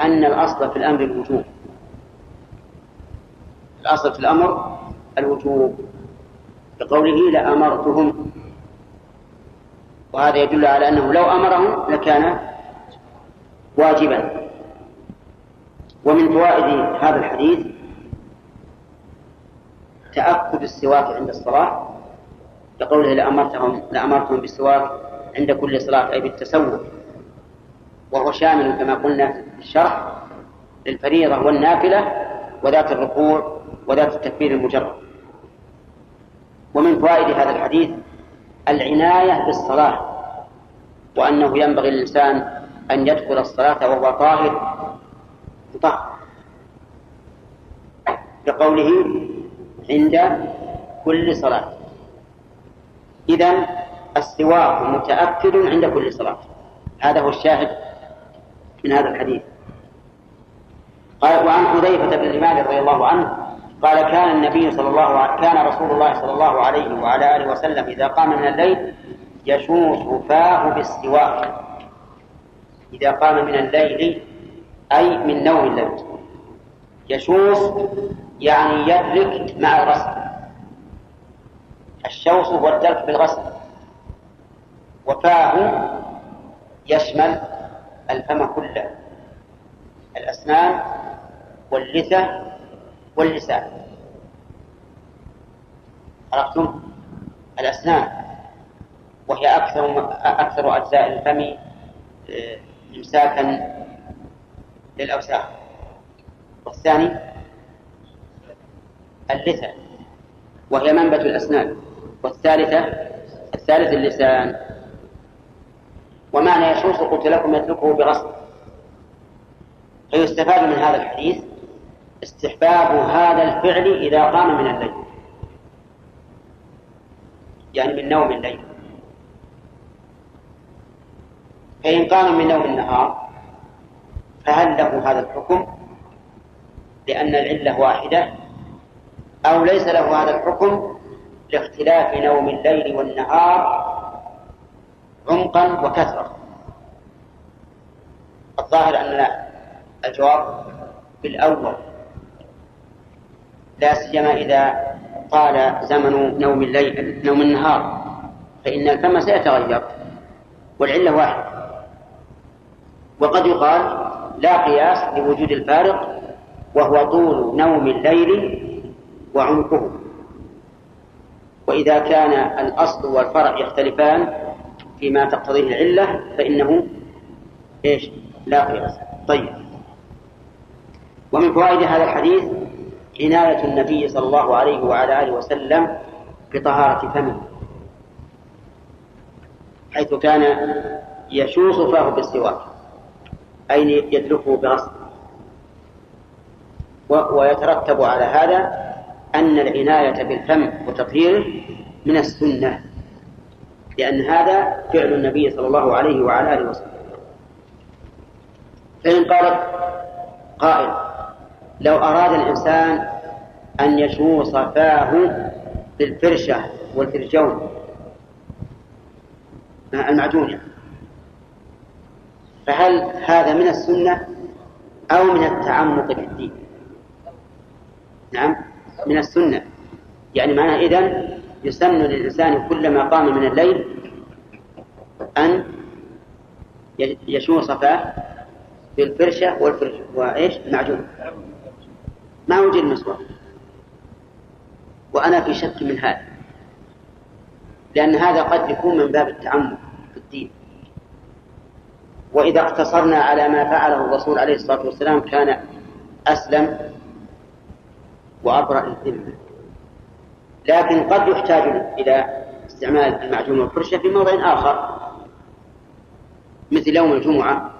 أن الأصل في الأمر الوجوب. الأصل في الأمر الوجوب. بقوله لأمرتهم. وهذا يدل على أنه لو أمرهم لكان واجبا. ومن فوائد هذا الحديث تأكد السواك عند الصلاة. لقوله لأمرتهم لأمرتهم بالسواك عند كل صلاة أي بالتسوق. وهو شامل كما قلنا في الشرح للفريضة والنافلة وذات الركوع وذات التكبير المجرد. ومن فوائد هذا الحديث العناية بالصلاة وأنه ينبغي للإنسان أن يدخل الصلاة وهو طاهر. مطهر بقوله عند كل صلاة. إذا السواك متأكد عند كل صلاة. هذا هو الشاهد من هذا الحديث. قال وعن حذيفة بن الإمام رضي الله عنه قال كان النبي صلى الله عليه كان رسول الله صلى الله عليه وعلى آله وسلم إذا قام من الليل يشوش فاه بالسواك. إذا قام من الليل أي من نوم الليل يشوش يعني يدرك مع الغسل الشوص هو الدرك بالغسل. وفاه يشمل الفم كله. الأسنان واللثة واللسان. عرفتم؟ الأسنان. وهي أكثر أكثر أجزاء الفم آه، إمساكا للأوساخ. والثاني اللثة وهي منبت الأسنان. والثالثة الثالث اللسان. ومعنى يشوش قلت لكم يتركه بغصب. فيستفاد من هذا الحديث استحباب هذا الفعل إذا قام من الليل. يعني من نوم الليل. فإن قام من نوم النهار فهل له هذا الحكم؟ لأن العلة واحدة أو ليس له هذا الحكم؟ لاختلاف نوم الليل والنهار عمقا وكثرة الظاهر أن الجواب بالأول. لا سيما إذا طال زمن نوم الليل نوم النهار. فإن الفم سيتغير والعلة واحدة. وقد يقال لا قياس لوجود الفارق وهو طول نوم الليل وعمقه. وإذا كان الأصل والفرع يختلفان فيما تقتضيه العلة فإنه إيش؟ لا قياس. طيب. ومن فوائد هذا الحديث عناية النبي صلى الله عليه وعلى آله وسلم بطهارة فمه حيث كان يشوص فاه بالسواك أي يدلكه بغصب ويترتب على هذا أن العناية بالفم وتطهيره من السنة لأن هذا فعل النبي صلى الله عليه وعلى آله وسلم. فإن قال قائل لو أراد الإنسان أن يشوص فاه بالفرشة والفرجون المعجون فهل هذا من السنة أو من التعمق في الدين نعم. من السنة. يعني معناه إذن يسن للإنسان كلما قام من الليل أن يشوص فاه بالفرشة والفرشة وإيش؟ المعجون. ما وجد المسواك وأنا في شك من هذا. لأن هذا قد يكون من باب التعمق في الدين. وإذا اقتصرنا على ما فعله الرسول عليه الصلاة والسلام كان أسلم وأبرأ الذمة لكن قد يحتاج إلى استعمال المعجون والفرشة في موضع آخر مثل يوم الجمعة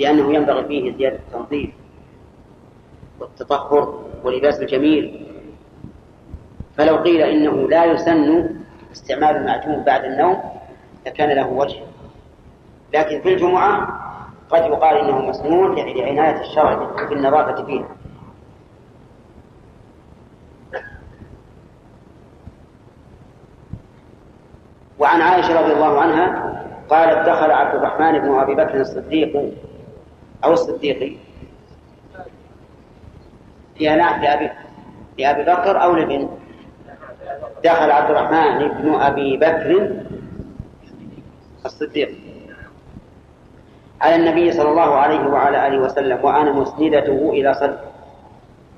لأنه ينبغي فيه زيادة التنظيف والتطهر ولباس الجميل. فلو قيل إنه لا يسن استعمال المعجون بعد النوم لكان له وجه. لكن في الجمعة قد يقال إنه مسنون لعناية الشرع بالنظافة فيه. وعن عائشة رضي الله عنها قالت دخل عبد الرحمن بن أبي بكر الصديق أو الصديقي في نعت لأبي لأبي بكر أو لابن دخل عبد الرحمن بن أبي بكر الصديق. على النبي صلى الله عليه وعلى آله وسلم وأنا مسندته إلى صدر.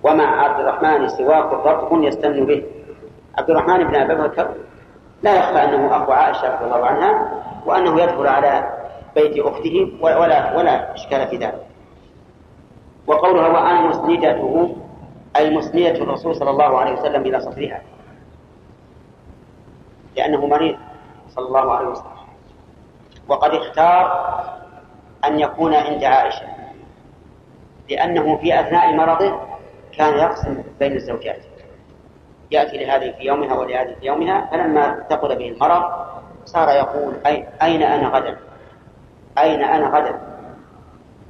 ومع عبد الرحمن سواك رطب يستن به. عبد الرحمن بن أبي بكر لا يخفى أنه أخو عائشة رضي الله عنها وأنه يدخل على بيت أخته ولا ولا إشكال في ذلك. وقولها وأنا مسندته أي مسندة الرسول صلى الله عليه وسلم إلى صدرها. لأنه مريض صلى الله عليه وسلم. وقد اختار أن يكون عند عائشة لأنه في أثناء مرضه كان يقسم بين الزوجات. يأتي لهذه في يومها ولهذه في يومها فلما ثقل به المرض صار يقول أي أين أنا غدا؟ أين أنا غدا؟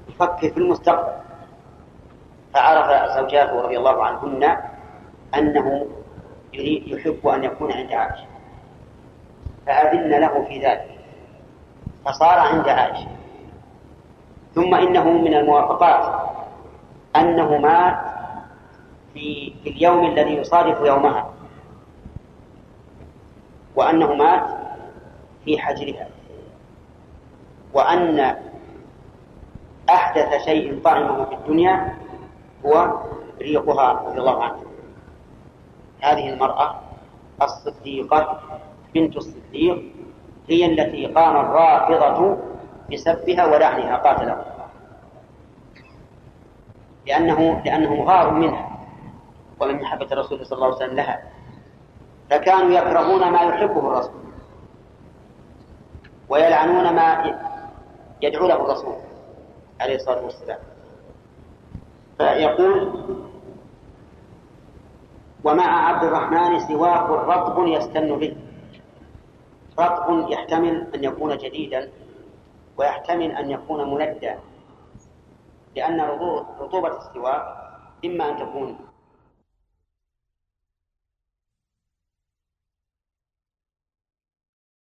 يفكر في المستقبل. فعرف زوجاته رضي الله عنهن أنه يحب أن يكون عند عائشة. فأذن له في ذلك. فصار عند عائشة. ثم إنه من الموافقات أنه مات في, اليوم الذي يصادف يومها وأنه مات في حجرها وأن أحدث شيء طعمه في الدنيا هو ريقها رضي الله عنها هذه المرأة الصديقة بنت الصديق هي التي قام الرافضة بسبها ولعنها قاتلها لأنه لأنه غار منها. ومن محبة الرسول صلى الله عليه وسلم لها. فكانوا يكرهون ما يحبه الرسول. ويلعنون ما يدعو له الرسول عليه الصلاة والسلام. فيقول ومع عبد الرحمن سواق رطب يستن به. رطب يحتمل أن يكون جديدا ويحتمل أن يكون مندى لأن رطوبة السواق إما أن تكون